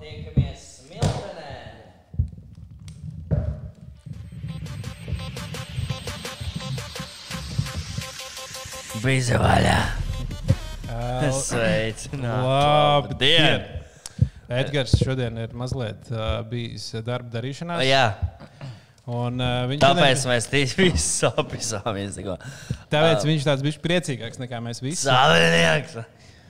tiekamies Smiltenē. Bija vaļā. Sveicināti. Labdien! Edgars šodien ir mazliet uh, bijis darba darīšanā. Jā, Un, uh, tāpēc šodien, mēs trīs visi apvisāmies. tāpēc viņš tāds bija priecīgāks nekā mēs visi. Savinieks!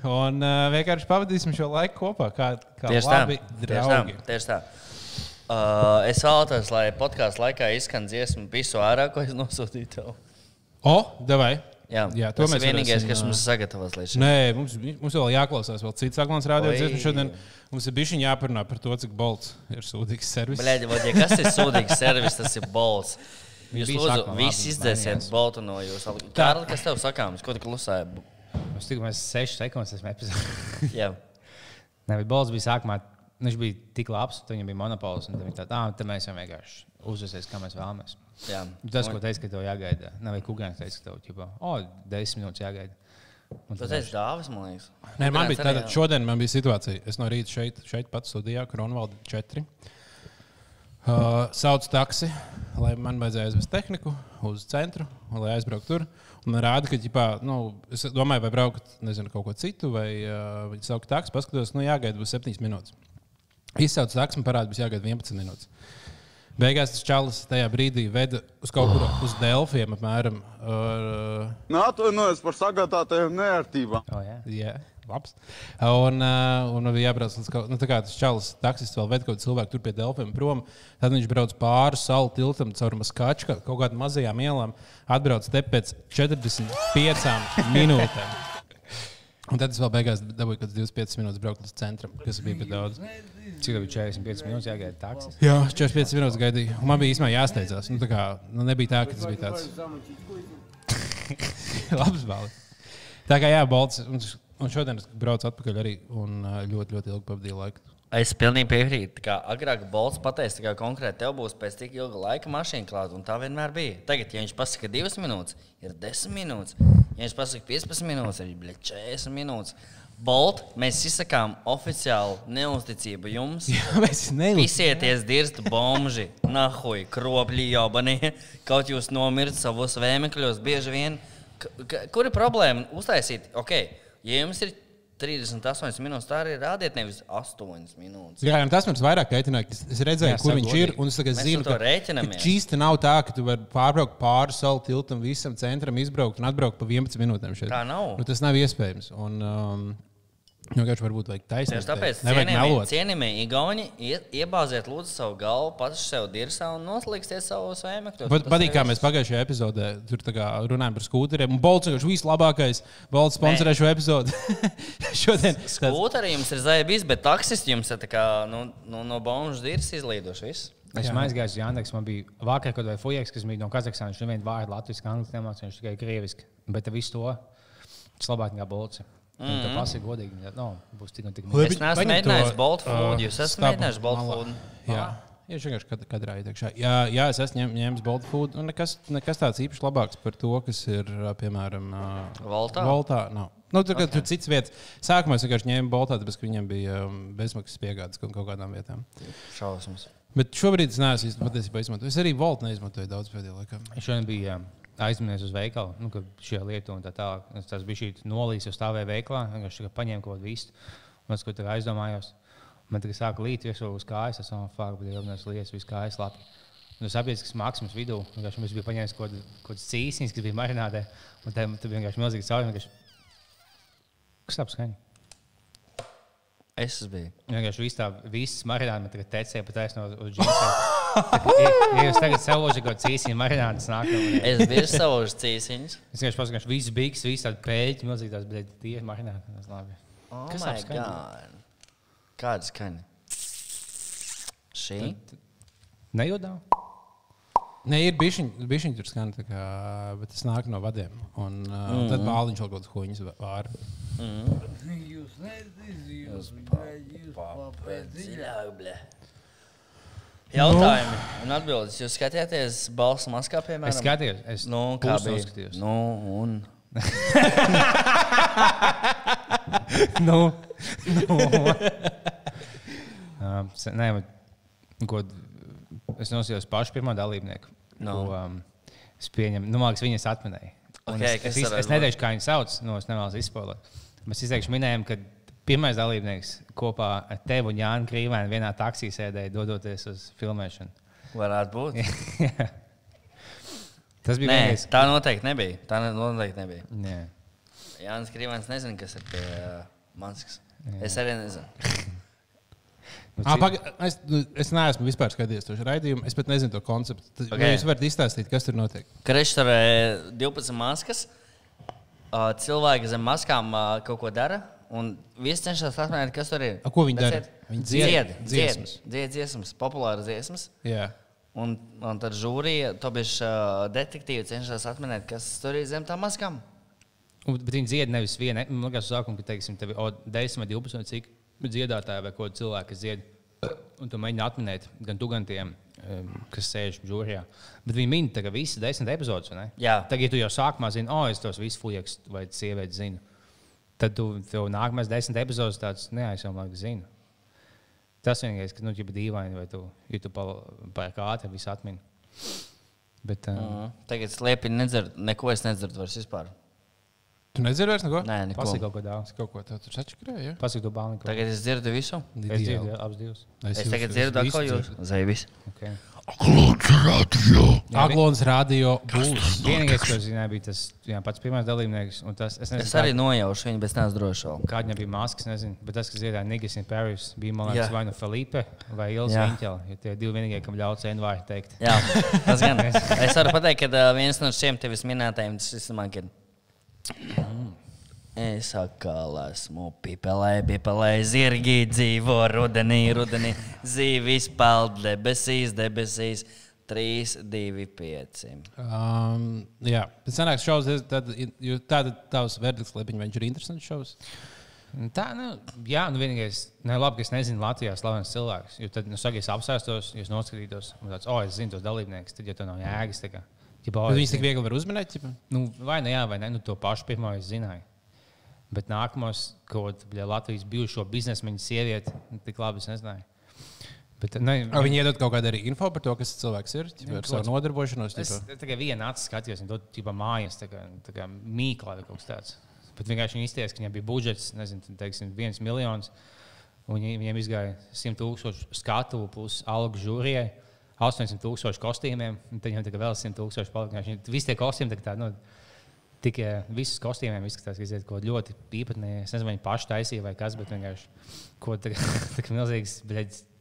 Un uh, vienkārši pavadīsim šo laiku kopā, kā, kā Tieši tā. labi Tieši tā. draugi. Tieši tā. Uh, es vēlētos, lai podkāstu laikā izskan dziesmu visu ārā, ko es nosūtīju tev. O, devai! Jā, Jā, tas ir vienīgais, varēsim, kas mums sagatavots līdz šim. Nē, mums, mums vēl jāklausās, vēl cits aklons rādījums. Šodien mums ir bijis jāparunā par to, cik bolts ir sūdīgs servis. Vod, ja kas ir sūdīgs servis, tas ir bols. Jūs lūdzu, visi labi izdzēsiet boltu no jūsu. Kārli, kas tev sakāms? Ko tu klusēji? Mums tikko mēs 6 sekundes esam epizodē. Jā. Nē, bet Bols bija sākumā. Viņš bija tik labs, ka viņam bija monopols. un tad Viņš tādā veidā mēs jau vienkārši uzvesies, kā mēs vēlamies. Jā. Tas, ko teica, ka tev jāgaida, nav arī Kungāns teica, ka tev jau oh, 10 minūtes jāgaida. Un tad teici dāvas, man liekas. Nē, man bija tāda, šodien man bija situācija. Es no rīta šeit, šeit pats studijā, Kronvalda 4. Uh, saucu taksi, lai man vajadzēja aizvest tehniku uz centru, lai aizbrauktu tur. Un man rāda, ka, ģipā, nu, es domāju, vai braukt, nezinu, kaut ko citu, vai uh, saukt taksi, paskatos, nu, jāgaida būs 7 minūtes. Izsaucu taksi, parāda, būs jāgaida 11 minūtes. Beigās tas čalis tajā brīdī veda uz kaut kur uz Delfiem, apmēram. Uh, Nu, atvainojos par sagādātajām neērtībām. Oh, jā. Jā, labs. Un, uh, un man bija jābrauc līdz kaut nu, tā kā tas čalis, taksists vēl ved kaut kādu cilvēku tur pie Delfiem prom. Tad viņš brauc pāri salu tiltam caur Maskaču, kaut kādām mazajām ielām. Atbrauc te pēc 45 minūtēm. Un tad es vēl beigās dabūju kādas 25 minūtes braukt līdz centram, kas bija pat daudz. Cik tev bija 45 minūtes jāgaida taksis? Jā, 45 minūtes gaidīju. Un man bija īstenībā jāsteidzās. Nu, tā kā, nu, nebija tā, ka tas bija tāds labs balss. Tā kā jā, Balts. Un, šodien es braucu atpakaļ arī un ļoti, ļoti ilgi pavadīju laiku. Es pilnīgi piekrītu. Kā Agrāk Bolts pateica, ka konkrēti tev būs pēc tik ilga laika mašīna klāta, un tā vienmēr bija. Tagad, ja viņš pasaka 2 minūtes, ir 10 minūtes. Ja viņš pasaka 15 minūtes, ir bļa, 40 minūtes. Bolt, mēs izsakām oficiālu neusticību jums. Jā, mēs nevis. Visieties dirzt bomži, nahuj, kropļi jobanie, kaut jūs nomirt savos vēmekļos bieži vien. K- kur ir problēma uztaisīt? Ok, ja jums ir 38 minūtes, tā arī rādiet nevis 8 minūtes. Jā, tas man vairāk kaitināja. ka Es, redzēju, Jā, kur viņš ir. godīgi. Un es tagad zinu, ka, rēķinamies. īsti nav tā, ka tu vari pārbraukt pāri salu tiltam, visam centram, izbraukt un atbraukt pa 11 minūtēm. Šeit. Tā nav. Nu, tas nav iespējams. Un, um, vienkārši varbūt vajag taisnība. Tieši tāpēc melot. cienījamie Igauni ie- iebāziet lūdzu savu galvu, paši sev dirsā un noslīgstiet savus vēmekļus. Bet patīk, kā mēs pagājušajā epizodē tur runājam par skūteriem. Un Bolts ir vislabākais. Bolts sponsorē šo epizodu. Šodien Skūterī jums ir zaibis, bet taksisti jums ir kā, nu, nu, no bomžu dirs izlīduši. Viss. Es aizgāju uz Jānis. Man bija vakar, kad bija Fujaks, kas bija no Kazahstānas. Viņš nevienu vārdu latviešu, angļu nemācīja, viņš tikai krieviski. Bet visu to tas labāk nekā bolci. Mm -hmm. Tā pasaka godīgi. ja, No, būs tik un tik. Labi. Es neesmu mēģinājis to, Bolt food. Jūs esat mēģinājis Bolt food. Jā. Jā, vienkārši kad, kadrā iekšā. Jā, jā, es esmu ņem, ņēmis Bolt food. Un nekas, nekas tāds īpaši labāks par to, kas ir, piemēram, Voltā? Voltā nav. Nu, tur, okay. tur cits vietas. Sākumā es vienkārši ņēmu Boltā, tāpēc, ka viņam bija bezmaksas piegādes kaut kaut kādām vietām. Šausmas. Bet šobrīd es neesmu īsti patiesībā izmantojis. Es arī Voltu neizmantoju daudz pēdējā laikā. Es šodien biju aizmirsis uz veikalu, nu, ka šī lieta un tā tālāk. Tas bija šī nolīs, uz stāvēja veikalā, vienkārši paņēmu kaut ko vistu. Un es kaut kā aizdomājos. Man tagad sāka līt visu uz kājas, es domāju, fuck, bet jau nes lietas, viss kājas labi. Saprotu, ka mākslinieks vidū vienkārši mums bija paņēmis kaut kāds cīsīs, kas bija marinādē. Un tam tur vienkārši milzīgi cauri. vienkārši- Kas tāds skaņa? Es biju. Vienkārši viss tā, viss marinādē, man tagad tecēja pat aizno uz džinsiem. Ja jūs tagad savūžat kaut kādu cīsīnu marinādus nākamajā. Es biju savus cīsiņus. Es vienkārši pasaku, ka viss bija, viss tāds pēļņi, milzīgi tās bija tieši marinētas. labi. Oh Kas my? God. Kāda skaņa? Šī? Nejūdā? Nē, ir bišķiņi tur skan, kā, bet tas nāk no vadiem. Un, uh, mm -hmm. tad bāliņš vēl kaut kāds huņas vāra. Jūs nezināt, jūs papēt Dziļāk, blē. Jautājumi un atbildes. Jūs skatījāties balsu maskā, piemēram? Es skatījos, es Nu, kā bija? noskatījos. Nu, un... nu, nu. Um, nē, ko, es nosījos pašu pirmo dalībnieku. No. Ko, um, es pieņemu, nu, liekas, viņas atminēja. Un Ok, es, es, varētu es neteikšu, kā viņu sauc, no es nevēlos izspēlēt. Mēs izteikšu minējumu, ka pirmais dalībnieks kopā ar tevi un Jānu Krīvēnu vienā taksī sēdēja, dodoties uz filmēšanu. Varētu būt. Tas bija Nē, vienīgais. tā noteikti nebija. Tā ne- noteikti nebija. Nē. Jānis Krīvens nezina, kas ir pie uh, Manskas. Es arī nezinu. Bet Ah, ci- paga, es, nu, es neesmu vispār skatījies to raidījumu. Es pat nezinu to konceptu. Tad, Ok. okay. Jūs varat izstāstīt, kas tur notiek. Krešturē 12 maskas. Uh, cilvēki zem maskām uh, kaut ko dara. Un visi cenšas atminēt, kas tur ir. A, ko viņi dara? Viņi dzied, dzied dziesmas. dzied dziesmas, populāras dziesmas. Jā. Un, un tad žūrija, to bija uh, detektīvi, cenšas atminēt, kas tur ir zem tām maskām. Un, bet viņi dzied nevis vienu. Man liekas, sākumā, ka teiksim, tev ir o, 10 vai 12 vai cik dziedātāji vai ko cilvēki, kas dzied. Un tu mēģini atminēt gan tu, gan tiem, um, kas sēž žūrijā. Bet viņi min tagad visas desmit epizodes. vai ne? Jā. Tagad, ja tu jau sākumā zini, oh, es tos visus fujaks vai sievietes zinu, tad tu tev nākamais desmit epizodes tāds neaizsamlāk zini. Tas vienīgais, kas nu, ir dīvaini, vai tu, ja tu pārāk ātri visu atmini. Bet, um, Mm. Tagad slēpīgi nedzirdu, neko es nedzirdu vairs vispār. Tu nedzirdi vairs neko? Nē, neko. Pasaka kaut ko. Es kaut ko tādu sačakrēju. Ja? Pasaka to bāliņu. Tagad es dzirdu visu. Es dzirdu jā, abas divas. Es tagad dzirdu, ko jūs zēvis. Okay. Aglons radio būs. Vienīgais, ko es zināju, bija tas jā, pats pirmais dalībnieks. un Tas, es nezinu, Es arī nojaušu viņu, bet es neesmu drošs. Kāda viņam bija maskas, nezinu. Bet tas, kas dziedāja Niggas in Paris, bija man liekas, vai nu Felipe vai Ilza. Viņķela. Ja tie divi vienīgie, kam ļauts NVāri teikt. Jā, tas gan. Es varu pateikt, ka viens no šiem tevis minētajiem, tas ir man, kad. Es atkal esmu pipelē, pipelē, zirgi dzīvo rudenī, rudenī, zīvis peld debesīs, debesīs, 3, 2, 5. Um, jā, tas sanāks šovs. Tad, tāda tavs verdikts, lai viņš ir interesants šovs. Tā, nu, jā, nu vienīgais, ne, labi, ka es nezinu Latvijā slavenas cilvēkus. Jo tad, nu, saka, es apsēstos, ja noskatītos, un tāds, oh, es zinu tos dalībniekus, tad jau tā nav jēgas. Tā kā, viņus tik viegli var uzminēt. ķipa? Nu, vai nu jā, vai nē, nu, to pašu pirmo es zināju. Bet nākamos, kaut kādā Latvijas bijušo biznesmeņu sievieti, nu, tik labi es nezināju. Bet, ne, Vai viņi iedod kaut kādu arī info par to, kas tas cilvēks ir? ķipa, Ar savu nodarbošanos. Es tikai vienu acu skatījos, viņa to tipā mājas, tā kā, tā kā mīkla vai kaut kas tāds. Bet vienkārši viņi izties, ka viņiem bija budžets, nezinu, teiksim, viens miljons. un Viņi, viņiem izgāja 100 tūkstoši skatu plus algu žūrijai, 800 tūkstoši kostīmiem, un tad tikai vēl 100 tūkstoši palika. Viņi- Visi tie kostīmi tā kā tādi. Nu, Tikai visus kostīmiem izskatās, ka iziet kaut ko ļoti īpatnēji. Es nezinu, vai viņi paši taisīja vai kas, bet vienkārši kaut kas milzīgs,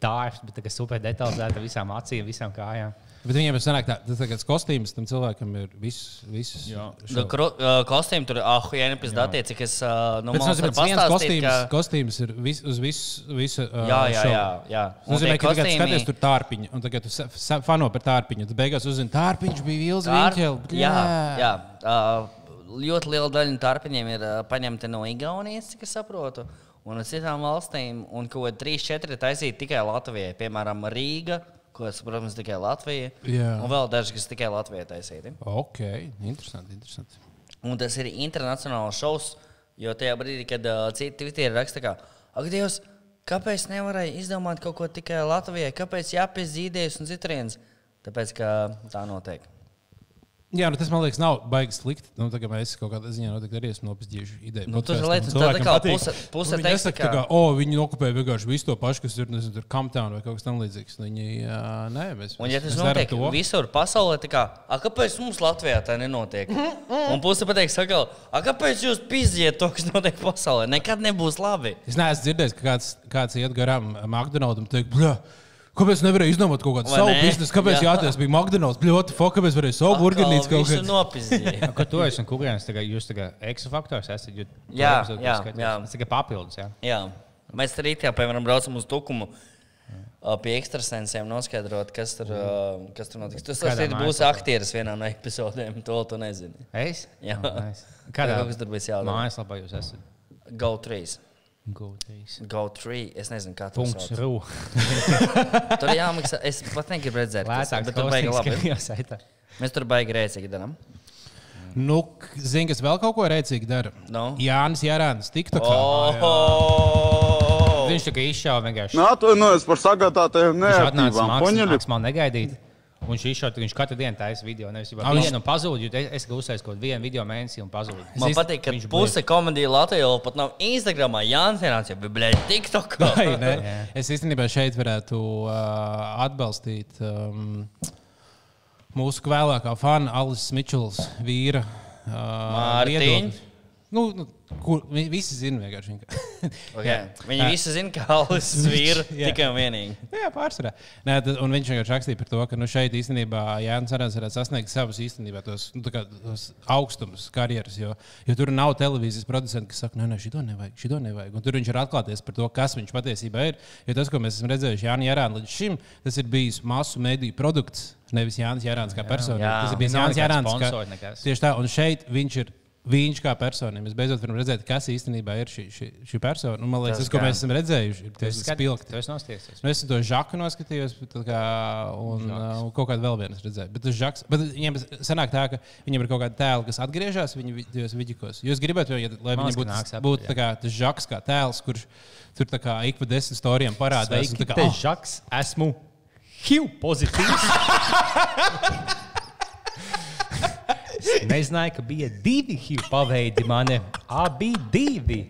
dārsts, bet tā kā super detalizēta visām acīm, visām kājām. Bet viņiem ir sanāk, tā, tas tāds kostīms tam cilvēkam ir viss. viss. Nu, uh, Kostīmi tur, ah, jā, nepēc datie, cik es nu, var ka viens kostīms, ka- kostīms ir vis, uz visu, visu uh, Jā, jā, jā. jā. Tas nozīmē, ka tagad kostīmi- skaties tur tārpiņu, un tagad tu fano par tārpiņu. Tad beigās uzzini, tārpiņš bija Vils Tār- Viņķels. Jā, jā. Uh, ļoti liela daļa no tarpiņiem ir uh, paņemta no Igaunijas, cik es saprotu, un no citām valstīm. Un kaut kādi 3, 4 ir taisīti tikai Latvijai. Piemēram, Rīga, kas, protams, tikai Latvija. Jā. Un vēl daži, kas tikai Latvijai taisīti. Ok, interesanti. interesanti. Un tas ir internacionāls šovs, jo tajā brīdī, kad uh, citi Twitter raksta, ka, ak, Dievs, kāpēc nevarēja izdomāt kaut ko tikai Latvijai? Kāpēc jāpiezīdējas un citurienes? Tāpēc, ka tā notiek. Jā, nu tas man liekas, nav baigi slikti. Nu, tā kā mēs kaut kādā ziņā noteikti arī esam nopietni ideju. Nu, lietas- un tur cilvēkiem tā kā puse- puse kā- tā kā, o, viņi okupē vienkārši visu to pašu, kas ir nezinu, tur Camptown vai kaut kas tamlīdzīgs. Viņi, jā, nē, mēs, Un, ja tas notiek to. visur pasaulē, tad kā, "A, kāpēc mums Latvijā tā nenotiek? Un puse pateiks, saka, "A, kāpēc jūs pizdiet to, kas notiek pasaulē? Nekad nebūs labi. Es neesmu dzirdējis, ka kāds, kāds iet garām McDonald's un teikt, bļā, Kāpēc nevarēja izdomāt kaut kādu savu biznesu? Kāpēc jā. jāties bija McDonald's? Bļot, fuck, kāpēc varēja savu burgernīcu kaut kādā nopietnē? Kad tu esi un kurienes tagad jūs tagad eksofaktors esat, jūs jā, jā, jā, jā. Tas tikai papildus, jā. jā. Mēs arī tajā, piemēram, braucam uz tukumu. Pie ekstrasensiem noskaidrot, kas tur, mm. kas tur notiks. Tas arī būs aktieris vienā no epizodēm. To tu nezini. Es? Jā, oh, nice. kādā veidā tur būs jādomā. Mājaslapā jūs esat? GO3. GoTree. Go es nezinu, kā tas ir. tur ir jāmaksā. Es pat negribu redzēt, kas tas ir. Tur baigs labi. Mēs tur baigi rēcīgi darām. Nu, zini, kas vēl kaut ko rēcīgi dara? No. Jānis Jārāns, TikTokā. Oh! Jā. Viņš tikai izšāva vienkārši. Nē, tu nu, es par sagādātajiem neatnācu. Man negaidīt. Un viņš izšāva, viņš katru dienu taisa video. Nevis jau Ah, viņš- vienu pazūd, jo es esmu uzsācis kaut vienu video mēnesī un pazūd. Man īsti- patīk, ka viņš puse komēdija Latvijā vēl pat nav Instagramā. Jānis jau bija blēdi TikTok. Vai ne? Es īstenībā šeit varētu uh, atbalstīt um, mūsu vēlākā fana Alice Mičels vīra. Uh, Mārtiņ? viedokli. Nu, nu, kur, vi- visi zina vienkārši. Okay. Viņi visi zina, ka Alis Jā. tikai un vienīgi. Jā, pārsvarā. Nē, tad, un viņš vienkārši rakstīja par to, ka nu, šeit īstenībā Jānis Arāns varētu sasniegt savus īstenībā tos, nu, kā tos augstumus karjeras. Jo, jo tur nav televīzijas producenti, kas saka, nē, nē, šito nevajag, šito nevajag. Un tur viņš ir atklāties par to, kas viņš patiesībā ir. Jo tas, ko mēs esam redzējuši Jānis Arāns līdz šim, tas ir bijis masu mediju produkts. Nevis Jānis Jārāns kā personība. Jā. Tas ir bijis Jānis nekas. tieši tā, un šeit viņš ir. Viņš kā personība. Mēs beidzot varam redzēt, kas īstenībā ir šī, šī, šī persona. Un, man liekas, Tas tas, ko mēs esam redzējuši, ir tas spilgti. Tu esi nostiecies. Nu, es to žaku noskatījos, kā, un, uh, un kaut kādu vēl vienu redzēju. Bet, tas žaks, bet viņiem sanāk tā, ka viņiem ir kaut kāda tēla, kas atgriežas viņu tajos vidīkos. Jūs gribat, ja, lai viņi būtu, atpakaļ, būtu tā kā, tas žaks kā tēls, kurš tur tā kā ik pa desmit storijām parādās. te "Ah, Žaks, esmu HIV pozitīvs. Es nezināju, ka bija divi HIV paveidi. Mani abi divi.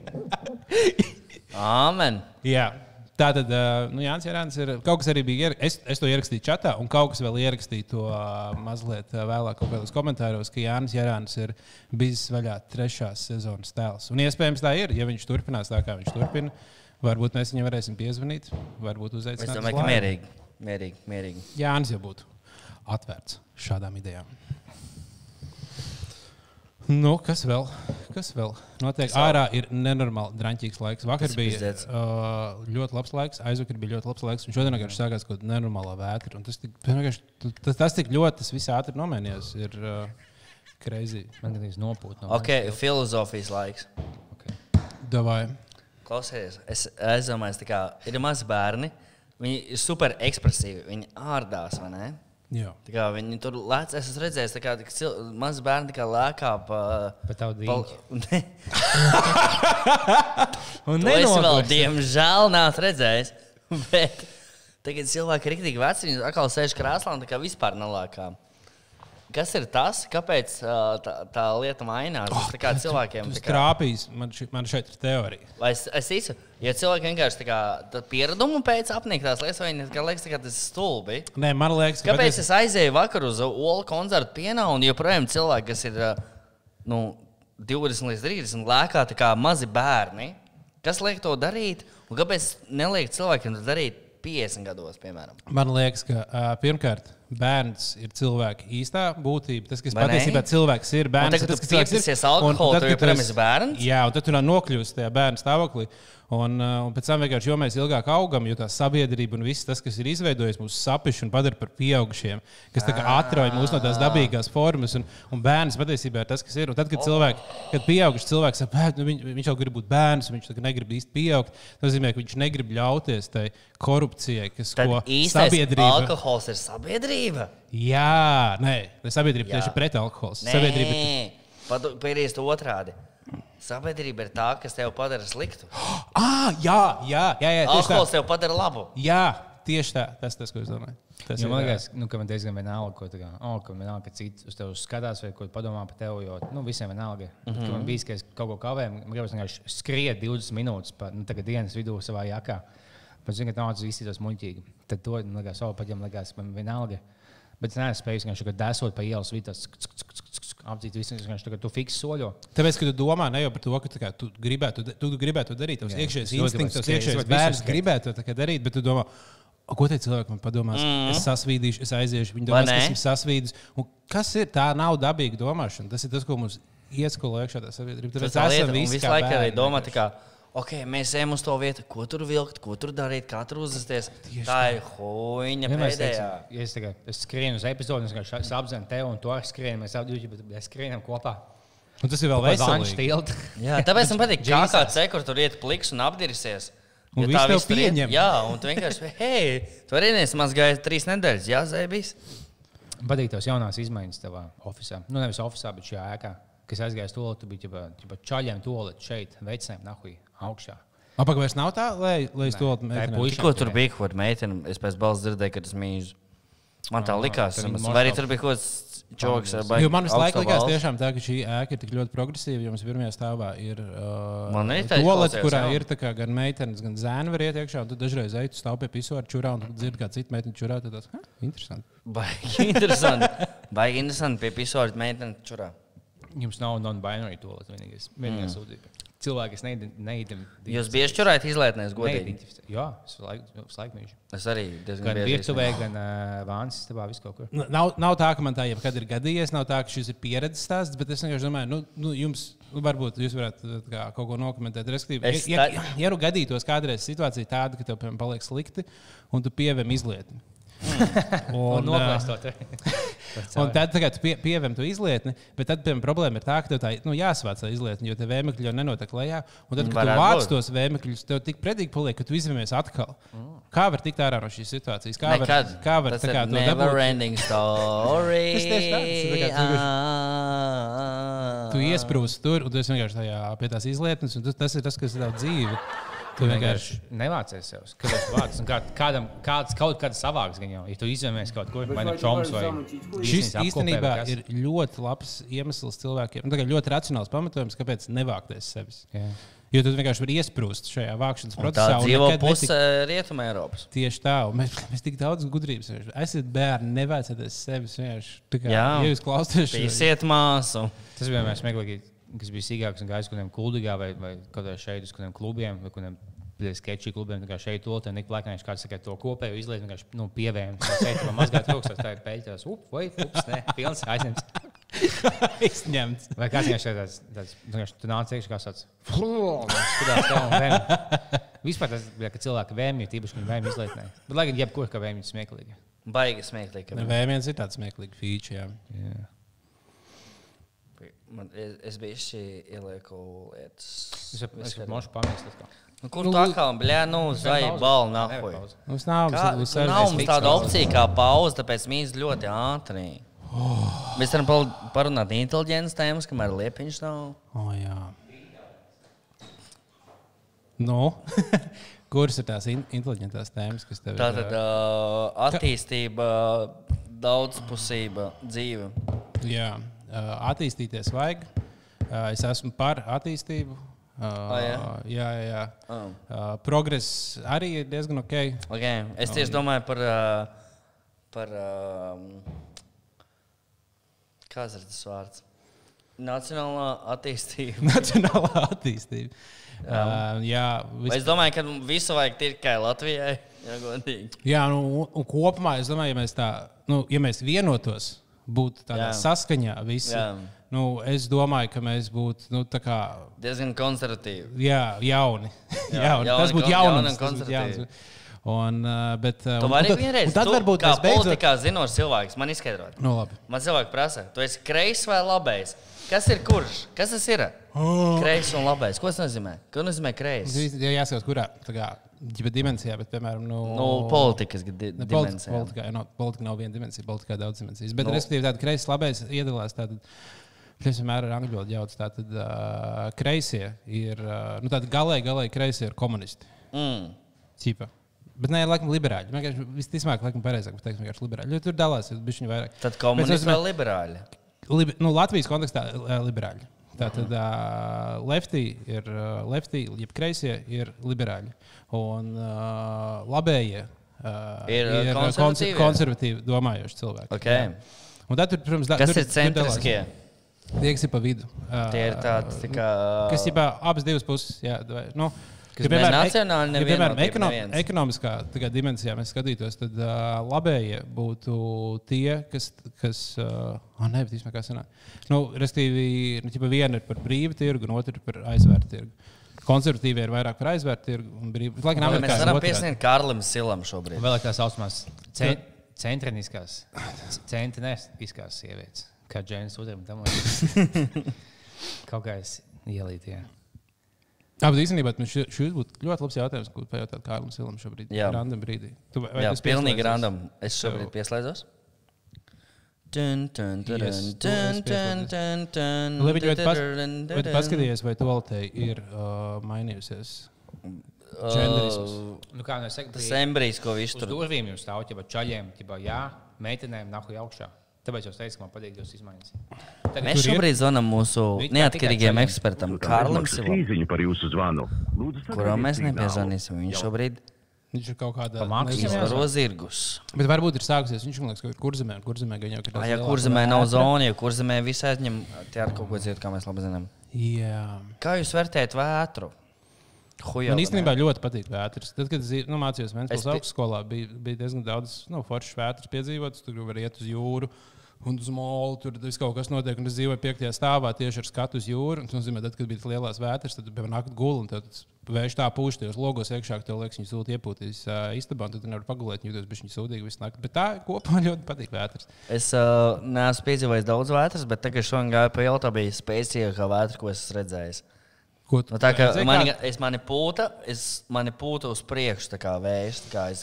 Āmen. Jā. Tā tad nu, Jānis Jārāns ir. Kaut kas arī bija. ier- Es, es to ierakstīju čatā, un kaut kas vēl ierakstīju to mazliet vēlāk, kaut kādos komentāros, ka Jānis Jārāns ir bijis vaļā trešās sezonas tēls. Un iespējams tā ir. Ja viņš turpinās tā, kā viņš turpina, varbūt mēs viņam varēsim piezvanīt, varbūt Es uzaicināt. domāju, uz ka mierīgi. Mierīgi, mierīgi. Jānis jau būtu atvērts šādām idejām. Nu, kas vēl? Kas vēl? Notiek, ārā ir nenormāli drāmīgs laiks. Vakar Tas ir bija uh, ļoti labs laiks, aizvakar bija ļoti labs laiks, un šodien vienkārši sākās kaut kāda nenormāla vētra. un Tas, tik, vienkārši- tas, tas tik ļoti, tas viss ātri nomainījās. Ir uh, crazy. Man liekas, nopūt no Ok, filozofijas laiks. Davai. Klausieties, es aizdomājos, ka ir mazi bērni. Viņi ir super ekspresīvi. Viņi ārdās, vai ne? Viņi tur lēca, es esmu redzējis, kā cil... mazi bērni kā lēkā pa. Pa... dīķi. To es vēl, diemžēl, neesmu redzējis. Bet tagad cilvēki ir rīktīgi veci, viņi atkal sēž krēslā un tā kā vispār nelēkā. Kas ir tas? Kāpēc tā, tā lieta mainās? Oh, tā kā cilvēkiem Tas trāpīs. Man, ši, man šeit ir teorija. Vai es, es īsu, ja cilvēki vienkārši kā tā pieradumu pēc apnikās lietas, vai viņi liekas, kā tas ir stulbi. Nē, man liekas, ka Kāpēc patiesi- es aizēju vakar uz Olu koncertu pienā un joprojām cilvēki, kas ir nu, 20 līdz 30, lēkā tā kā mazi bērni? Kas liek to darīt? Un kāpēc neliek cilvēkiem to darīt 50 gados, piemēram? Man liekas, ka pirmkārt, bērns ir cilvēka īstā būtība. Tas, kas Vai ne? patiesībā cilvēks ir, bērns tagad ir tas, kas cilvēks ir. piepsies alkoholu, Un tad, tu esi- bērns? Jā, un tad tu nokļūsi tajā bērnu stāvoklī. Un, uh, un pēc tam vienkārši, jo mēs ilgāk augam, jo tā sabiedrība un viss tas, kas ir izveidojis mūsu sapišu un padara par pieaugušiem, kas kā atrauj mūs no tās dabīgās formas. Un, un bērns patiesībā ir tas, kas ir. Un tad, kad cilvēki, kad pieauguši cilvēki saka, "Bērn, nu, viņ, viņš jau grib būt bērns, un viņš negrib īsti pieaugt, tas nozīmē, ka viņš negrib ļauties tai korupcijai, kas Tad ko sabiedrība. alkohols ir sabiedrība. Jā, nē, ne, sabiedrība Jā. tieši pret alkoholu. Sabiedrība ir. Pēdējais otrādi. Sabiedrība ir tā, kas tev padara sliktu. Ah, jā, jā, jā, jā tieši Alkohols tev padara labu. Jā, tieši tā. Tas tas, ko es domāju. Tas Jo ir, man liekas, nu, ka man diezgan vienalga, ko tā kā, oh, ka vienalga, ka cits uz tevi skatās vai ko padomā par tevi. Jo nu, visiem vienalga. Mm -hmm. Man bija, ka es kaut ko kavēju, man gribas vienkārši skriet 20 minūtes pa nu, tagad dienas vidū savā jakā. Bet zinu, ka tāds izskatās muļķīgi. Tad to nu, liekas, savu paģiem liekas, man vienalga. Bet es neesmu spējis vienkārši desot pa ielas vidas, apdzīt visu, vienkārši tagad tu fiks soļo. Tāpēc, ka tu domā ne jau par to, ka kā, tu gribētu, tu, tu gribētu darīt. Tavs iekšējais instinkts, tavs iekšējais bērns gribētu to darīt, bet tu domā, "O, ko tie cilvēki man padomās. Mm. Es sasvīdīšu, es aiziešu, viņi domās, ka esmu sasvīdis. Un kas ir tā nav dabīga domāšana? Tas ir tas, ko mums ieskolo iekšā tā sabiedrība. Tas Tāpēc tā lieta, esam visi visu laiku arī domā, vienkārši. tā kā, ok, mēs ejam uz to vietu, ko tur vilkt, ko tur darīt, kā tur uzvesties. Tā ir Vienmēr es pēdējā. teiktu, ja es, tagad, es skrienu uz epizodi, es apzinu tevi un to skrienu. Mēs abi mēs skrienam kopā. Un tas ir vēl veselīgi. Jā, tāpēc man patīk, kā kāds cekur tur iet pliks un apdirsies. Un Ja tā viss pieņem. Jā, un tu vienkārši, hei, tu arī nesmazgāji trīs nedēļas, jā, zēbīs. Patīk tās jaunās izmaiņas tavā oficiālā. Nu, nevis oficiālā, bet šajā ēkā, kas aizgāja uz to, tu biji ģipa, ģipa čaļiem to lietu šeit, veicinājumu nahuj augšā. Apakā vairs nav tā, lai, lai es to puiša. Tikko tur bija kaut kāda meitene, es pēc balss dzirdēju, ka tas mīļš. Man tā likās, tad viņi vai arī tur bija kaut kāds čoks ar Jo baigi man visu laiku likās, tiešām tā, ka šī ēka ir tik ļoti progresīva. Jums pirmajā stāvā ir uh, izklausījās, kurā jā. ir kā gan meitenes, gan zēni var iet iekšā. Tu dažreiz ej, tu stāv pie pisoāra čurā un tu dzirdi, kā cita meitene čurā. Tad tas ir interesanti. Baigi interesanti. Baigi interesanti pie pisori meitene čurā. Jums nav non-binary toalet vienīgais. Vienīgā sūdzība. Cilvēki, kas neidentificē. Jūs bieži čurājat izlietnēs, godīgi. Jā, es laiku mīlu. Es arī diezgan Gan bieži. virtuvē, gan uh, vānas istabā, vis kaut kur. N- Nav, nav tā, ka man tā jebkad ir gadījies, nav tā, ka šis ir pieredzes stāsts, bet es vienkārši domāju, nu, nu jums, nu, varbūt jūs varētu kā, kaut ko nokomentēt. Respektīvi, Es ja, tā- ja, ja nu gadītos kādreiz situācija tāda, ka tev piemēram, paliek slikti un tu pievem izlietni. Un Un, uh, noplēstot. Un tad tagad tu pie, pievem to izlietni, bet tad piemēram, problēma ir tā, ka tev tā nu, jāsvāc tā izlietne, jo te vēmekļi jau nenotiek lejā. Un tad, kad Varētu tu vāc būt. tos vēmekļus, tev tik pretīgi paliek, ka tu izvēmies atkal. Kā var tikt ārā no šīs situācijas? Kā var, Nekad. kā var Tas tā kā to dabūt? ending story. Tas tieši tā, tas ir tā kā Ah. Tu iesprūsti tur, un tu esi vienkārši tajā pie tās izlietnes, un tas, tas ir tas, kas ir tavs dzīve. Tu vienkārši. nevācies sev. Vāc? Un Kā, kādam, kāds kaut kāds savāks gan jau. Ja tu izvēmies kaut ko, vai nu čoms vai Šis īstenībā kas. ir ļoti labs iemesls cilvēkiem. Nu, tā kā ļoti racionāls pamatojums, kāpēc nevākties sevis. Jā. Jo tu vienkārši vari iesprūst šajā vākšanas Tā procesā. un dzīvo nekad netik- puse Rietumē Eiropas. Tieši tā, un mēs, mēs tik daudz gudrības. Esiet bērni, nevācieties sevis. vienkārši. Tā Kā, Jā. ja jūs klausāties, Pīsiet māsu. Tas bija vienmēr smieklīgi, kas bija sīkāks un gājis kaut kādiem kuldīgā vai, vai kādā šeit uz kādiem klubiem vai kādiem sketču klubiem. Tā kā šeit to tā nik plakāņš kāds saka, to kopēju izlaiž, vienkārši nu, pievēm. Tā sēž man mazgāt rokas, tā ir peļķās. Up, vai, ups, nē, pilns aizņemts. izņemts. Vai kāds vienkārši tāds, tāds, nu, vienkārši tu nāc iekšā kā tāds. Skatās tev un vēm. Vispār tas bija, ka cilvēki vēmja, tīpaši, kad vēmja izlaitnē. Bet, lai gan jebkur, ka vēmja smieklīgi. Baigi smieklīgi. ka- Vēmēns ir tāds smieklīgs feature. jā. Jā. Man, es, biju šī ielieku lietas. Es Viskatā. mošu pamēst. Nu, kur tā kā, bļā, nu, zai, bal, nahuj. Mums nav, Kā, mums nu, nav mums tāda opcija kā pauze, tāpēc mēs ļoti ātri. Mēs varam parunāt inteliģences tēmas, kamēr liepiņš nav. Oh, jā. Nu, kuras ir tās in inteliģentās tēmas, kas tev Tātad ir? uh, attīstība, daudzpusība, dzīve. Jā, ā, attīstīties vajag. Ā, Es esmu par attīstību. Ā, jā? jā, jā. Oh. Progress arī ir diezgan ok. Okay. Es tieši domāju par. Par kāds ir tas vārds? Nacionālā attīstība. Nacionālā attīstība. Jā, uh, jā, vis... Es domāju, ka visu vajag tikai Latvijai. Jā, jā nu, un, un kopumā es domāju, ja mēs tā, nu, ja mēs vienotos, būtu tādā Jā. saskaņā visi. Jā. Nu, es domāju, ka mēs būtu nu, kā Diezgan konservatīvi. Jā, jauni. Jā, jauni. jauni Tas būtu jaunums. tas būtu jauns. Un, uh, bet, uh, Tu vari un vienreiz, un tad tu, varbūt kā mēs beidzot. politikā zinošs cilvēks, man izskaidrot. Nu, labi. Man cilvēki prasa, tu esi kreis vai labais? Kas ir kurš? Kas tas ir? Oh. Kreis un labais. Ko tas nozīmē? Ko nozīmē kreis? Jā, jāskatās, kurā kā, ģipa dimensijā, bet, piemēram, nu, Nu, politikas di Ne, dimensija. Politikā, no, politika nav viena dimensija, politikā ir daudz dimensijas. Bet, Nu. respektīvi, tāda kreisa labais iedalās. Tātad, Es vienmēr ar angļu valodu jaucu, tātad uh, kreisie ir, uh, nu, tādi galēji, galēji kreisie ir komunisti. Mm. Ķipa. Bet nē, laikam, liberāļi. Vienkārši visticamāk, laikam, pareizāk pateikt, vienkārši liberāļi. Jo tur dalās, ir bišķiņi vairāk. Tad komunisti vai liberāļi? Libi, nu, Latvijas kontekstā liberāļi. Tātad uh, lefty ir uh, lefty, jeb kreisie ir liberāļi. Un uh, labējie uh, Ir, ir konservatīvie? konser- konservatīvi domājoši cilvēki. Okay. Jā. Un tad, tur, protams, da, Kas tur, ir centriskie? Tie, kas ir pa vidu. Uh, Tie ir tādi, tā kā. Kas ir abas divas puses. Jā, vai, nu, Kas ja, ne piemēram, nacionāli, ne ja, piemēram, ekono, neviens. ekonomiskā tā kā, dimensijā mēs skatītos, tad uh, labējie būtu tie, kas. kas uh, oh, nē, bet īstenībā kā sanāk. Nu, Restīvi, nu, ķipa, viena ir par brīvu tirgu, un otra ir par aizvērtu tirgu. Konservatīvie ir vairāk par aizvērtu tirgu un brīvu. Lai Amerikā Mēs varam piesniegt Kārlim Silam šobrīd. Vēl ir tā saucamās cen, centriskās, centriskās sievietes, kā Džēns Udrēm. Kaut kā es ielītu. Jā, bet īstenībā šis būtu ļoti labs jautājums, ko pajautāt Kārlim Silam šobrīd. Jā. Random brīdī. Tu, vai Jā, pilnīgi random. Es šobrīd pieslēdzos. Dun, dun, dun, Yes, tu dun, esi dun, dun, dun, Nu, Labi, vai tu pas- dun, vai tu dun, paskatījies, vai toaletē ir uh, mainījusies Genderisms. Nu, kā jau es teicu, Tas embrijs, ko viņš Uz tur durvīm jums stāv ķipa čaļiem, jā, meitenēm nahu augšā. Tāpēc es teicu, ka man patīk jūs izmaiņas. Tagad Mēs šobrīd zvanām mūsu tikai ekspertam, Kārlim Silam, jūsu kuram mēs nepiezvanīsim. Viņš šobrīd Viņš ir kaut kādā jāsaka. izvaro zirgus. Bet varbūt ir sākusies. Viņš man liekas, ka ir kurzemē. un Kurzemē gan jau ir. Ah, Ja kurzemē nav zona, ja kurzemē viss aizņem, tie ar kaut ko citu, kā mēs labi zinām. Jā. Kā jūs vērtējat vētru? Hujā, Man īstenībā ļoti patīk vētras. Tad, kad es nu, mācījos Es Vēncpils pi- augstskolā, bija, bija diezgan daudz nu, foršas vētras piedzīvotas. Tur var iet uz jūru. Un uz molu tur viss kaut kas notiek, un es dzīvoju piektajā stāvā tieši ar skatu uz jūru. Tas nozīmē, tad, kad bija tas lielās vētras, tad bija naktas gulta, un tad vējš tā pūš tajos logos iekšā, ka tev liekas, viņi sūta iepūtīs uh, istabā, un tad tu nevari pagulēt, viņi jūtas bišķiņi sūdīgi visu nakti. Bet tā kopumā ļoti patīk vētras. Es uh, neesmu piedzīvojis daudz vētras, bet tagad šodien gāju pa jau tā bija spēcīgākā vētra, ko esmu redzējis. Ko tu Nu, tā kā kā- es mani pūta, es mani pūta uz priekšu, tā kā vējš. tā Kā es,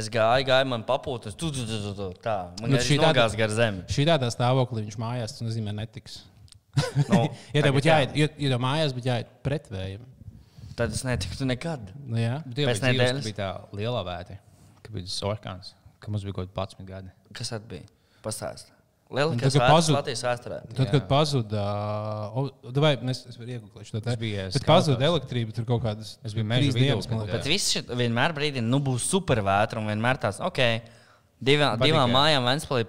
es gāju, gāju, man papūta, uz tu, tu, tu, tu, tu, tā. Man Nu, šī nogās gar zemi. Šī tādā stāvoklī viņš mājās, tas nozīmē netiks. Nu, Ja tev būtu jā. jāiet, ja, ja tev mājās būtu jāiet pret vējiem. Tad es netiktu nekad. Nu, jā. Bet Pēc nedēļas bija tā liela vētra, kad bija tas orkāns, ka mums bija kaut kādi 11 gadi. Kas tad bija? Pastāst. Lielākais pazud- Latvijas vēsturē. Tad, Jā. kad pazuda, vai varu iegūt to bija Bet skautās. pazuda elektrība, tur kaut kādas Es biju meža trīs dienas. kad, man liekas. Bet viss šit vienmēr brīdī nu, būs super vētra un vienmēr tāds, ok, divām, Patīk, divām jā. mājām Ventspēlī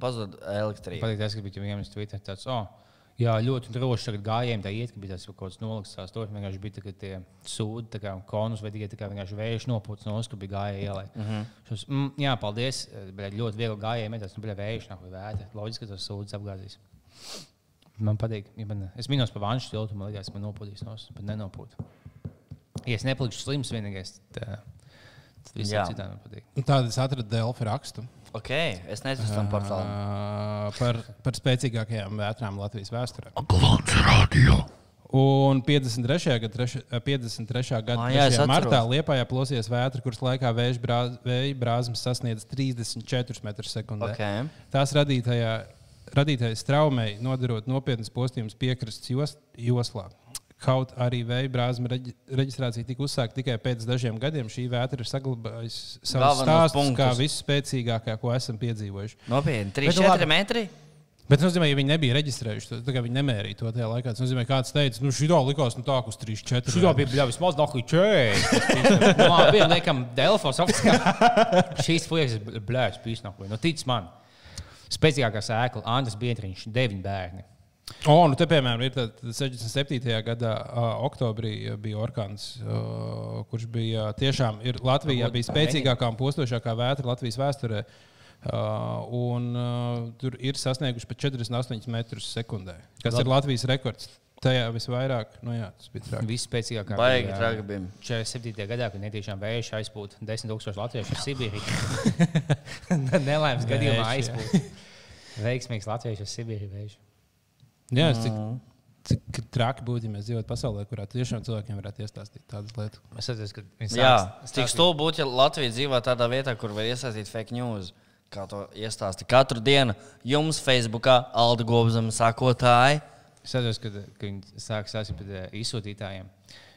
pazud elektrība. Patīk tas, ka bija vienas Twitter tāds, oh, jā, ļoti droši tagad gājējiem tā iet, ka bija tas kaut kāds noliks tās tur, vienkārši bija tā, ka tie sūdi, tā kā konus vai tikai vienkārši vējš nopūts no ka bija gājēji ielai. Mm -hmm. Šos, mm, jā, paldies, bet ļoti viegli gājējiem, tas nu bija vējš, nav vēta. Loģiski, ka tas sūdis apgāzīs. Man patīk, ja man, es minos par vanšu tiltu, man liekas, man nopūtīs nos, bet nenopūtu. Ja es nepalikšu slims vienīgais, tad, visiem citiem man patīk. Un Tādu es atradu Delfi rakstu Ok, es neticu tam portālam. uh, par, par spēcīgākajām vētrām Latvijas vēsturē. Glāns radio. Un 53. gada, treša, 53. gada Ah, jā, es 3. martā atceros. Liepājā plosījās vētra, kuras laikā vēja brāz, brāzmas sasniedz 34 m2. Ok. Tās radītajā, radītais traumai nodarot nopietnas postījumus piekrastes jos, joslā. Kaut arī vēja brāzma reģi- reģistrācija tika uzsākta tikai pēc dažiem gadiem, šī vētra ir saglabājusi savus Galvenos stāstus kā punktus. visspēcīgākā, ko esam piedzīvojuši. Nopietni, Bet 3-4 labi. metri. Bet tas nozīmē, ja viņi nebija reģistrējuši to, tā kā viņi nemērīja to tajā laikā. Tas nozīmē, kāds teica, nu šī tā likās, nu tā, uz 3, 4. Šī bija bija vismaz no čēdes. Labi, bija liekam, Delfos oficiāli. Šīs fujas ir blēs, pīsnāk. Nu, tic man. Spēcīgākā sēkla, Andris Bietriņš, deviņi bērni. O, nu te, piemēram, ir tad 67. gada uh, oktobrī bija orkāns, uh, kurš bija tiešām ir Latvijā bija spēcīgākā un postošākā vētra Latvijas vēsturē. Uh, un uh, tur ir sasnieguši pat 48 metrus sekundē, kas Labi. ir Latvijas rekords. Tajā visvairāk, nu jā, tas bija traki. Vispēcīgākā. Baigi bija, traki bija. 47. gadā, kad netiešām vējš aizpūta 10,000 latviešu uz Sibīriju. Nelaimes gadījumā aizpūta. Veiksmīgs latviešu uz Sibīriju vējš. Jā, es cik, cik traki būtu, ja mēs dzīvotu pasaulē, kurā tiešām cilvēkiem varētu iestāstīt tādas lietas. Es atceros, ka viņi Jā, sāks- cik stulbi būtu, ja Latvija dzīvo tādā vietā, kur var iesaistīt fake news. Kā to iestāstīt katru dienu jums, Facebookā, Alda Gobzama sakotāji. Es atceros, kad, kad viņi sāk stāstīt par izsūtītājiem.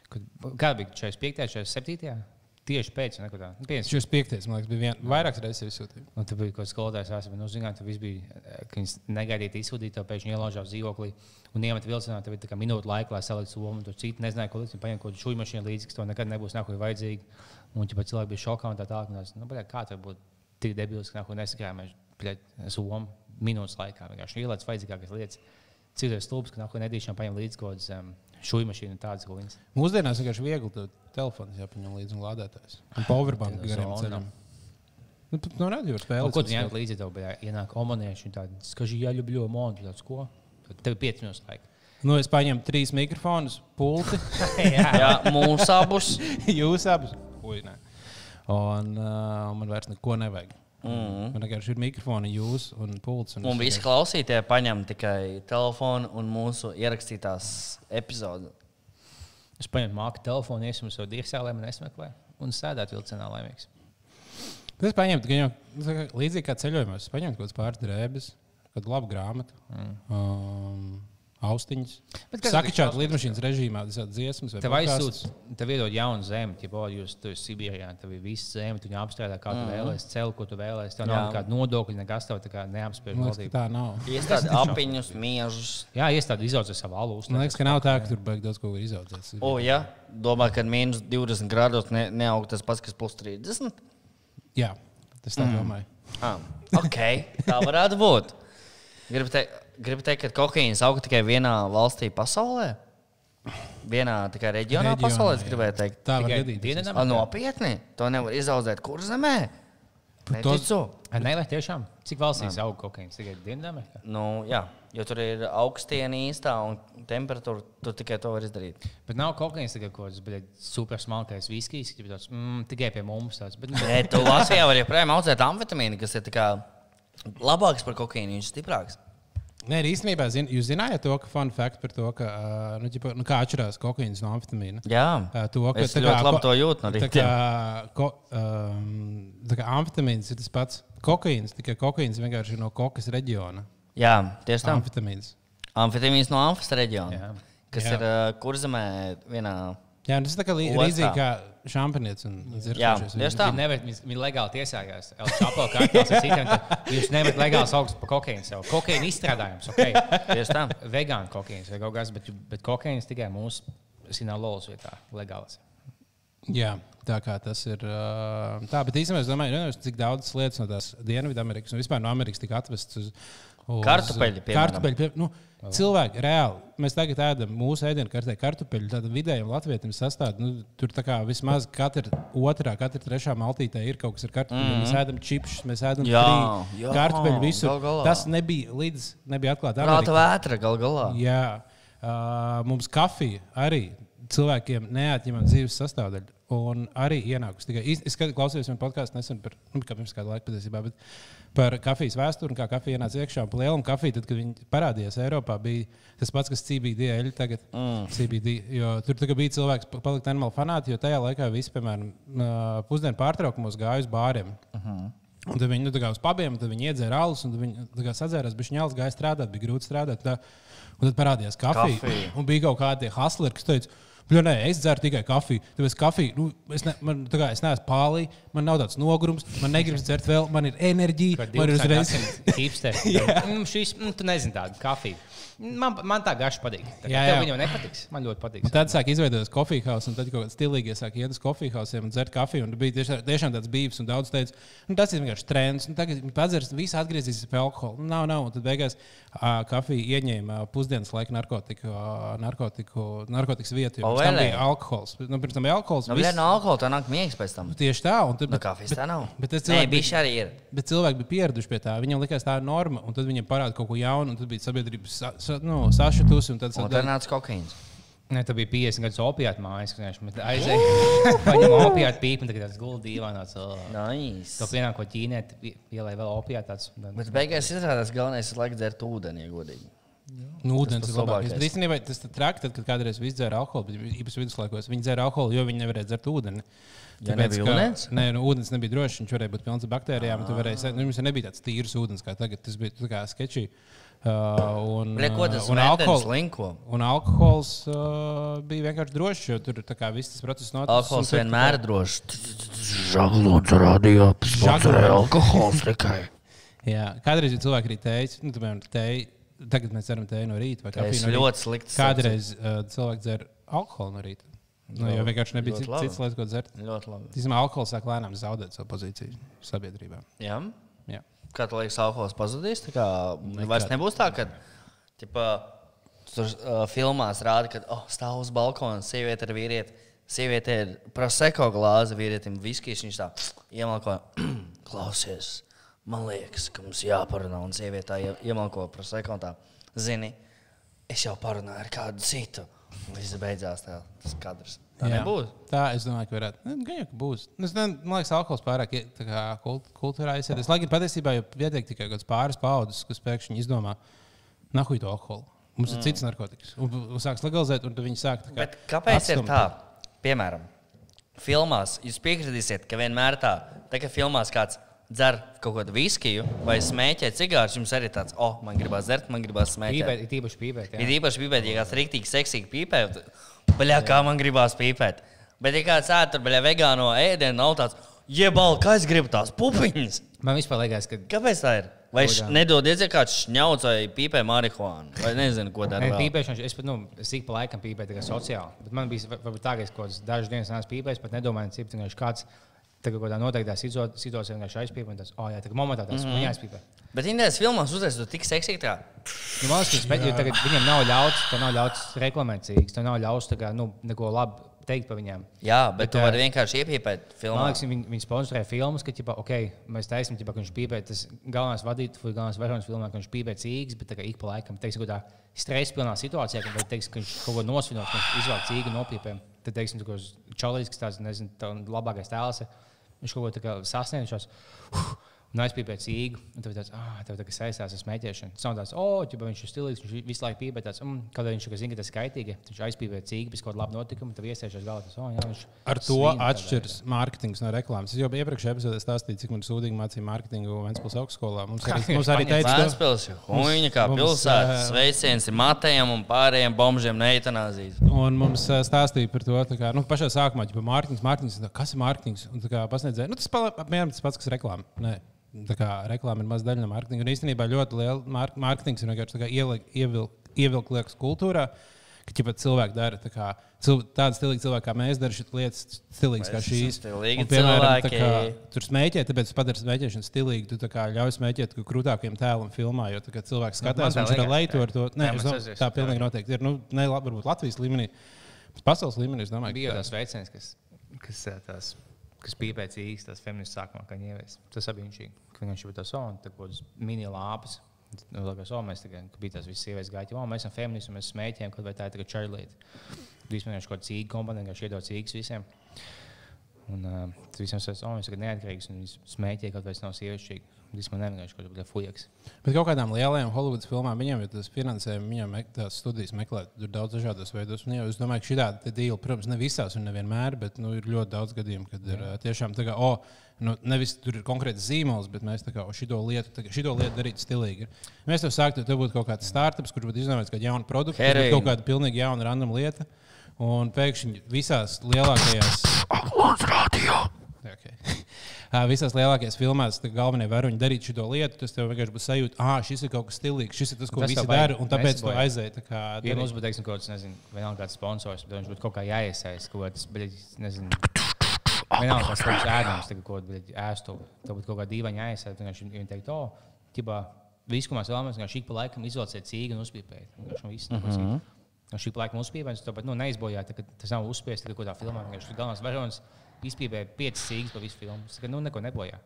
Kad, kāda bija 45. 47. Tieši pēc tam, kad nu, Šis piektais, man liekas, bija vien, vairākas reizes izsūtīts. Un tur bija kaut kāds skolotājs, kas nu, zināja, ka viss bija, eh, ka viņas negaidīja izsūtīt, to pēkšņi ielaužās dzīvoklī un iemet vilcienā. Tev kā minūte laika, lai saliktu somu. Tur citi nezināja, ko likt. Paņēma kaut kādu šūnu mašīnu līdzi, kas to nekad nebūs nākotnē vajadzīgi. Un ja cilvēki bija šokā un tā tālāk. un es, Nu, bļā, kā tas būtu tik debils, ka nākotnē nesakrājām somu minūtes laikā. Vienkārši ielaicis vajadzīgākās lietas. Cik tas stulbs, ka nākotnē nedrīkst paņemt līdzi kaut kādas um, šūnu mašīnu un tādas ko viņas. Mūsdienās vienkārši viegli telefons jāpaņem līdzi un lādētājs. Un powerbank Tad gariem zona. ceļam. Nu, pat no radio spēles. ko tu ņem līdzi? Tev bija ienāk omanieši un tādi skaži jāļubļo monētu. Tāds ko? Tad tev ir 5 minūtes laika. Nu, es paņēmu trīs mikrofonus, pulti. Jā, mūsu abus. Jūs abus. Ui, nē. un uh, man vairs neko nevajag. Mm. Man vienkārši ir mikrofoni, jūs un pults. Un visi klausītāji paņem tikai telefonu un mūsu ierakstītās epizodes. Es paņēmu māku telefonu, iesim uz savu dīksēlēm un esmeklēju. Un sēdētu vilcienā laimīgs. Es paņēmu gan jau līdzīgi kā ceļojumos. Es paņēmu kaut kādas pāris drēbes, kādu labu grāmatu. Mm. Um, austiņas. Bet kas Saka, tas čāt šausmas, lidmašīnas režīmā, tas ir dziesmas. vai Tev aizsūta, tev iedod jaunu zemi, ja oh, jūs tur esat Sibīrijā, tev ir viss zeme, tu apstrādā, kā tu vēlēsies, celu, ko tu vēlēsies. Tev nav Jā. nekāda nodokļa, nekas tev tā kā neapspiež valdība. tā nav. Iestādi apiņus, miežus. Jā, iestādi izaudzē savu alus. Man liekas, ka nav tā, ka tur beigas daudz ko var izaudzēt. O, ja domā, ka mīnus 20 grādos ne, neaug tas pats, kas plus 30. Jā, tas tā domāju. Ah, ok, tā varētu būt. Gribu teikt, gribu teikt ka kokaīns aug tikai vienā valstī pasaulē. Vienā tikai reģionā, Reģionā, pasaulē, jā. gribēju teikt. Tā var Tikai gadīties. Dienvidam- A, nopietni, to nevar izaudzēt kur zemē. Neticu. Nē, vai tiešām? Cik valstīs aug kokaīns? Tikai Dienvidamerikā? Nu, jā, jo tur ir augstiena īstā un temperatūra, tu tikai to var izdarīt. Bet nav kokaīns tikai kaut kāds super smalkais viskijs, kas tāds mm, tikai pie mums. Tāds, bet, Nē, tu Latvijā vari joprojām audzēt amfetamīnu, kas ir labāks par kokaīnu, viņš ir stiprāks. Nē, īstenībā zin, jūs zinājāt to, ka fun fact par to, ka, nu, ģipa, nu, kā atšķirās kokaīns no amfetamīna. Jā, To, ka, es tā ļoti kā labi to jūtu no Tā kā, ko, um, tā kā amfetamīns ir tas pats. Kokaīns, tikai kokaīns vienkārši ir no kokas reģiona. Jā, tieši tā. Amfetamīns. Amfetamīns no Amfas reģiona, Jā. kas Jā. ir uh, kurzemē vienā. Jā, tas tā kā līdzīgi šampanietis un Jā, dzirkšķis. tieši tā. Nevar, viņi, legāli tiesājās. Jūs nevarat legāli saukt par kokaīnu. Savu. Kokaīna izstrādājums, ok. Tieši tā. Vegāna kokaīns vai kaut kas, bet, bet kokaīns tikai mūsu sinalolas vietā legāls. Jā, tā kā tas ir. Tā, bet īstenībā es domāju, cik daudzas lietas no tās Dienvidamerikas un vispār no Amerikas tika atvestas uz. Kartupeļi, piemēram. Kartupeļi, pie, nu, cilvēki, reāli. Mēs tagad ēdam mūsu ēdienu kartē kartupeļu. Tāda vidējiem latvietim sastāv. Nu, tur tā kā vismaz katra otrā, katra trešā maltītē ir kaut kas ar kartupeļiem. Mm -hmm. Mēs ēdam čipsus, mēs ēdam Jā, jā, kartupeļu visur. gal galā. Tas nebija līdz nebija atklāts. Prāta vētra gal galā. Jā, uh, mums kafija arī cilvēkiem neatņemama dzīves sastāvdaļa. Un arī ienākusi tikai. Es klausījos vienu podkāstu nesen par, nu, kā pirms kāda laika patiesībā, bet par kafijas vēsturi un kā kafija ienāca iekšā. Un par lielu kafiju, tad, kad viņi parādījās Eiropā, bija tas pats, kas CBD eļļa tagad. Mm. CBD, jo tur bija cilvēks, pa- palikt animālu fanāti, jo tajā laikā visi, piemēram, pusdienu pārtraukumos gāja uz bāriem. Uh -huh. Un tad viņi nu, uz pabiem, tad viņi iedzēra alus, un viņi sadzērās, bija ņēlis, gāja strādāt, bija grūti strādāt. Tā. Un tad parādījās kafija. Kafija. Un bija kaut kādi hustleri, kas teica, Bļa, nē, es dzeru tikai kafiju. Tāpēc kafija, nu, es, ne, man, kā, es neesmu pārlī, man nav tāds nogurums, man negribas dzert vēl, man ir enerģija, man ir uzreiz. Hipsteri. mm, šis, mm, tu nezini tādu kafiju. Man, man tā garša patīk. Tā, Jā, jā, jā. jā. Viņa nepatiks. Man ļoti patīk. Un tad sāk izveidoties kafijas hausa, un tad kaut kāds stilīgs sāk iet uz kafijas hausiem un dzert kafiju. Un bija tiešām, tiešām tāds bijis, un daudz teica, nu, tas ir vienkārši trends. Un tagad viņi padzers, viss atgriezīsies pie alkohola. Nu, nav, nav. Un tad beigās uh, kafija ieņēma pusdienas laika narkotiku, ā, narkotiku, narkotikas vietu. jo tam bija alkohols. Nu, pirms tam bija alkohols. Nu, viss- no alkohola tā nāk miegs pēc tam. Tieši tā. Un tad, No kafijas tā nav. Bet tas Nē, cilvēki bija- bišķi arī ir. Bet cilvēki bija pieraduši pie tā. Viņam likās, tā ir norma, un tad viņiem parādīja kaut ko jaunu, un tad bija sabiedrība sa, sa, nu, sašutusi. Un tad Un tā nāca kokaīns. Ne, tā bija 50 gadus opiāta mājas, kad viņš aizēja. Paņem opiātu pīpu, un tagad tas guldi dīvainā cilvēkā. Nice. To pienāko ķīnēt, ielēja vēl opiātāts. Bet beigās izrādās, ka galvenais ir laiks dzert ūdeni, ja godīgi. Nu, ūdens ir labākais. Bet īstenībā tas ir traki, tad, kad kādreiz viss dzēra alkoholu, bet īpaši viduslaikos viņi dzēra alkoholu, jo viņi nevarēja dzert ūdeni. Ja nebija ka- ūdens? Nē, nu, ūdens nebija drošs. Viņš varēja būt pilns ar baktērijām. Tu varēji, se- nu, Mums nebija tāds tīrs ūdens kā tagad. Tas bija tā kā sketčī. Uh, un, Bļa, ko tas un, vendens alkohol, linko? un alkohols uh, bija vienkārši drošs, jo tur tā kā viss tas process notiek. Alkohols vienmēr ir drošs. Žaglons radio, sponsorē alkohols tikai. Jā, kādreiz cilvēki arī teica, nu, piemēram, teju, tagad mēs dzeram teju no rīta. vai Tas kafiju ir no ļoti slikts. Kādreiz uh, cilvēki dzer alkoholu no rīta. Nu, jo vienkārši nebija ļoti cit, labi. cits lietas, ko dzert. Ļoti labi. Tīsumā alkohols sāk lēnām zaudēt savu pozīciju sabiedrībā. Jā. Jā. Kā tu liekas, alkohols pazudīs? Tā kā vairs nebūs tā, ka ķipa, tur uh, filmās rāda, ka oh, stāv uz balkona sieviete ar vīrieti. Sieviete ir proseko glāze, vīrietim viskijs. Viņš tā iemalko, klausies. Man liekas, ka mums jāparunā. Un sieviete iemalko proseko un tā. Zini, es jau parunāju ar kādu citu. Beidzās tā, tas kadrs. Tā Jā. nebūs. Tā es domāju, ka varētu. Nu, Gan jau, ka būs. Nu, Es nezinu, man liekas, alkohols pārāk kā kult, kultūrā aizsēties. Lai gan patiesībā jau pietiek tikai kaut kāds pāris paudzes, kas pēkšņi izdomā, nahuj to alkoholu. Mums mm. ir cits narkotikas. Un, un sāks legalizēt, un viņi sāk kā. Bet kāpēc ir atstumt. tā? Piemēram, filmās jūs piekritīsiet, ka vienmēr tā, tā kā filmās kāds dzer kaut kādu viskiju vai smēķē cigārus, jums arī tāds, oh, man gribās dzert, man gribās smēķēt. Pīpēt, ir īpaši pīpēt. Ir jā. īpaši pīpēt, ja kāds rīktīgi seksīgi pīpē, tad, baļā, kā man gribās pīpēt. Bet, ja kāds tur, baļā, vegāno ēdienu, nav tāds, jebal, kā es gribu tās pupiņas. Man vispār liekas, ka Kāpēc tā ir? Vai Kaut š- kā. nedodies, ja kāds šņauc vai pīpē marihuānu? Vai nezinu, ko dara. Nē, pīpēšana, es pat, nu, es ik pa laikam pīpēju tikai sociāli. Bet man bija, va- varbūt tā, ka es kaut kādas dažas dienas neesmu pīpējis, pat nedomāju, cik vienkārši kāds tagad kaut kādā noteiktā situ- situācijā vienkārši un tas, oh, jā, tagad momentā tas man jāizpīpē. Bet Indijas filmās uzreiz tu tik seksīgi tā. Nu, man liekas, jo tagad viņiem nav ļauts, tā nav ļauts reklamēt cīņas, tā nav ļauts tā kā, nu, neko labu teikt par viņiem. Jā, bet, Bet, bet tu vari vienkārši iepīpēt filmā. Man liekas, viņi, viņi sponsorē filmas, ka, ķipa, okay, mēs taisām, ka viņš pīpē. Tas galvenais vadītājs galvenais varonis filmā, ka viņš pīpē cīgas, bet tā kā ik pa laikam, teiksim, kaut kādā stresa pilnā situācijā, kad teiksim, ka viņš kaut ko nosvinot, ka viņš izvēl cīgu un nopīpē. Tad, teiksim, ka Čalīs, kas tāds, nezinu, tā labākais tēls, ir, viņš kaut ko tā kā sasniedz. Un aizpīpēja cīgu, un tev tāds, ah, tev tā kā saistās ar smēķēšanu. Tas nav tāds, oh, ķipa, viņš ir stilīgs, viņš visu laiku pīpē, tāds, mm, kad viņš ir zina, ka tas ir kaitīgi. Viņš aizpīpēja cīgu, bez kaut kāda laba notikuma, tad iesēžas galā. Tas, oh, jā, viņš Ar to atšķiras mārketings no reklāmas. Es jau iepriekšējā epizodē stāstīju, cik man sūdīgi mācīja mārketingu Vēncpils augstskolā. Mums arī, mums arī teica, ka Vēstpils, Huņa kā pilsēta. ā, Sveiciens ir matējiem un pārējiem bombžiem no eitanāzijas. Un mums ā, stāstīja par to, kā, nu, pašā sākumā, ja mārketings, mārketings, tā, kas ir mārketings. Un kā pasniedzēja, nu, tas apmēram tas pats, kas reklāma. Nē. Tā kā reklāma ir maz daļa no mārketinga. Un īstenībā ļoti liela mār- mārketings ir vienkārši tā kā ielikt, ievilkt, ievilkt liekas kultūrā. Ka ja cilvēki dara tā kā, cil, tādi stilīgi cilvēki, kā mēs darām, lietas stilīgas kā šīs. Un, piemēram, kā, tur smēķē, tāpēc tu padari smēķēšanu stilīgu. Tu tā kā ļauj smēķēt ka krūtākiem tēlam filmā, jo tā kā cilvēks skatās, man tā viņš ir leju ar to. Nē, Jā, es tā pilnīgi noteikti ir. Nu, ne, labi, varbūt Latvijas līmenī, bet pasaules līmenī. Es domāju, Bija ka tas veicējs, kas, kas, ā, tās, kas pīpēja īsti tās feministas sākumā, kad viņi ievies. Tas arī viņš. Kad viņš bija tas un tā kādas mini lāpas. Nu, tā kā so, mēs tikai, kad bija tās visas sievietes gāja, oh, mēs esam feministi, mēs smēķējam, kaut vai tā ir tikai čārlīte. Vispār viņš kaut kāda cīga kompānija, kas iedod cīgas visiem. Un uh, tas visiem saka, oh, viņš ir neatkarīgs, un viņš smēķē, kaut vai tas nav sievišķīgi. Vispār nevienkārši kaut kāda fujaks. Bet kaut kādām lielajām Holivudas filmām viņam ir tas finansējums, viņam mek- tās studijas meklēt tur daudz dažādos veidos. Un, jā, es domāju, ka šī tāda dīla, protams, ne visās un nevienmēr, bet nu, ir ļoti daudz gadījumu, kad ir ā, tiešām tā kā, oh, nu, nevis tur ir konkrēts zīmols, bet mēs kā šito lietu, šito lietu darīt stilīgi. Mēs tev sāktu, tev būtu kaut kāds startups, kurš būtu izdomājis kādu jaunu produktu, kaut kāda pilnīgi jauna random lieta. Un pēkšņi visās lielākajās. Okay. Ā, Visās lielākajās filmās tā galvenie varoņi darīt šo lietu. Tas tev vienkārši būs sajūta, ah, šis ir kaut kas stilīgs, šis ir tas, ko Tas visi dara. Un tāpēc nesabojāt. aizēji. tā kā Ja mums būtu, teiksim, kaut kāds, nezinu, vienalga kāds sponsors, bet viņš būtu kaut kā jāiesaist, kaut kāds, bet, nezinu, vienalga kaut kāds ēdams, tagad kaut kādu ēstu, tad būtu kaut kā dīvaini jāiesaist. Vienkārši Viņi teikt, o, ķibā, viss, ko mēs vēlamies, vienkārši ik pa laikam izolēt cīgu un uzpīpēt. Vienkārši viss, mm -hmm. Šī laika uzspīpējums, tāpat nu, neizbojāja, tā, ka tas nav uzspiests tikai kaut kādā filmā. Vienkārši tur galvenais varonis izpīpēja piecas cīgas pa visu filmu. Tas, ka, nu, neko nebojā.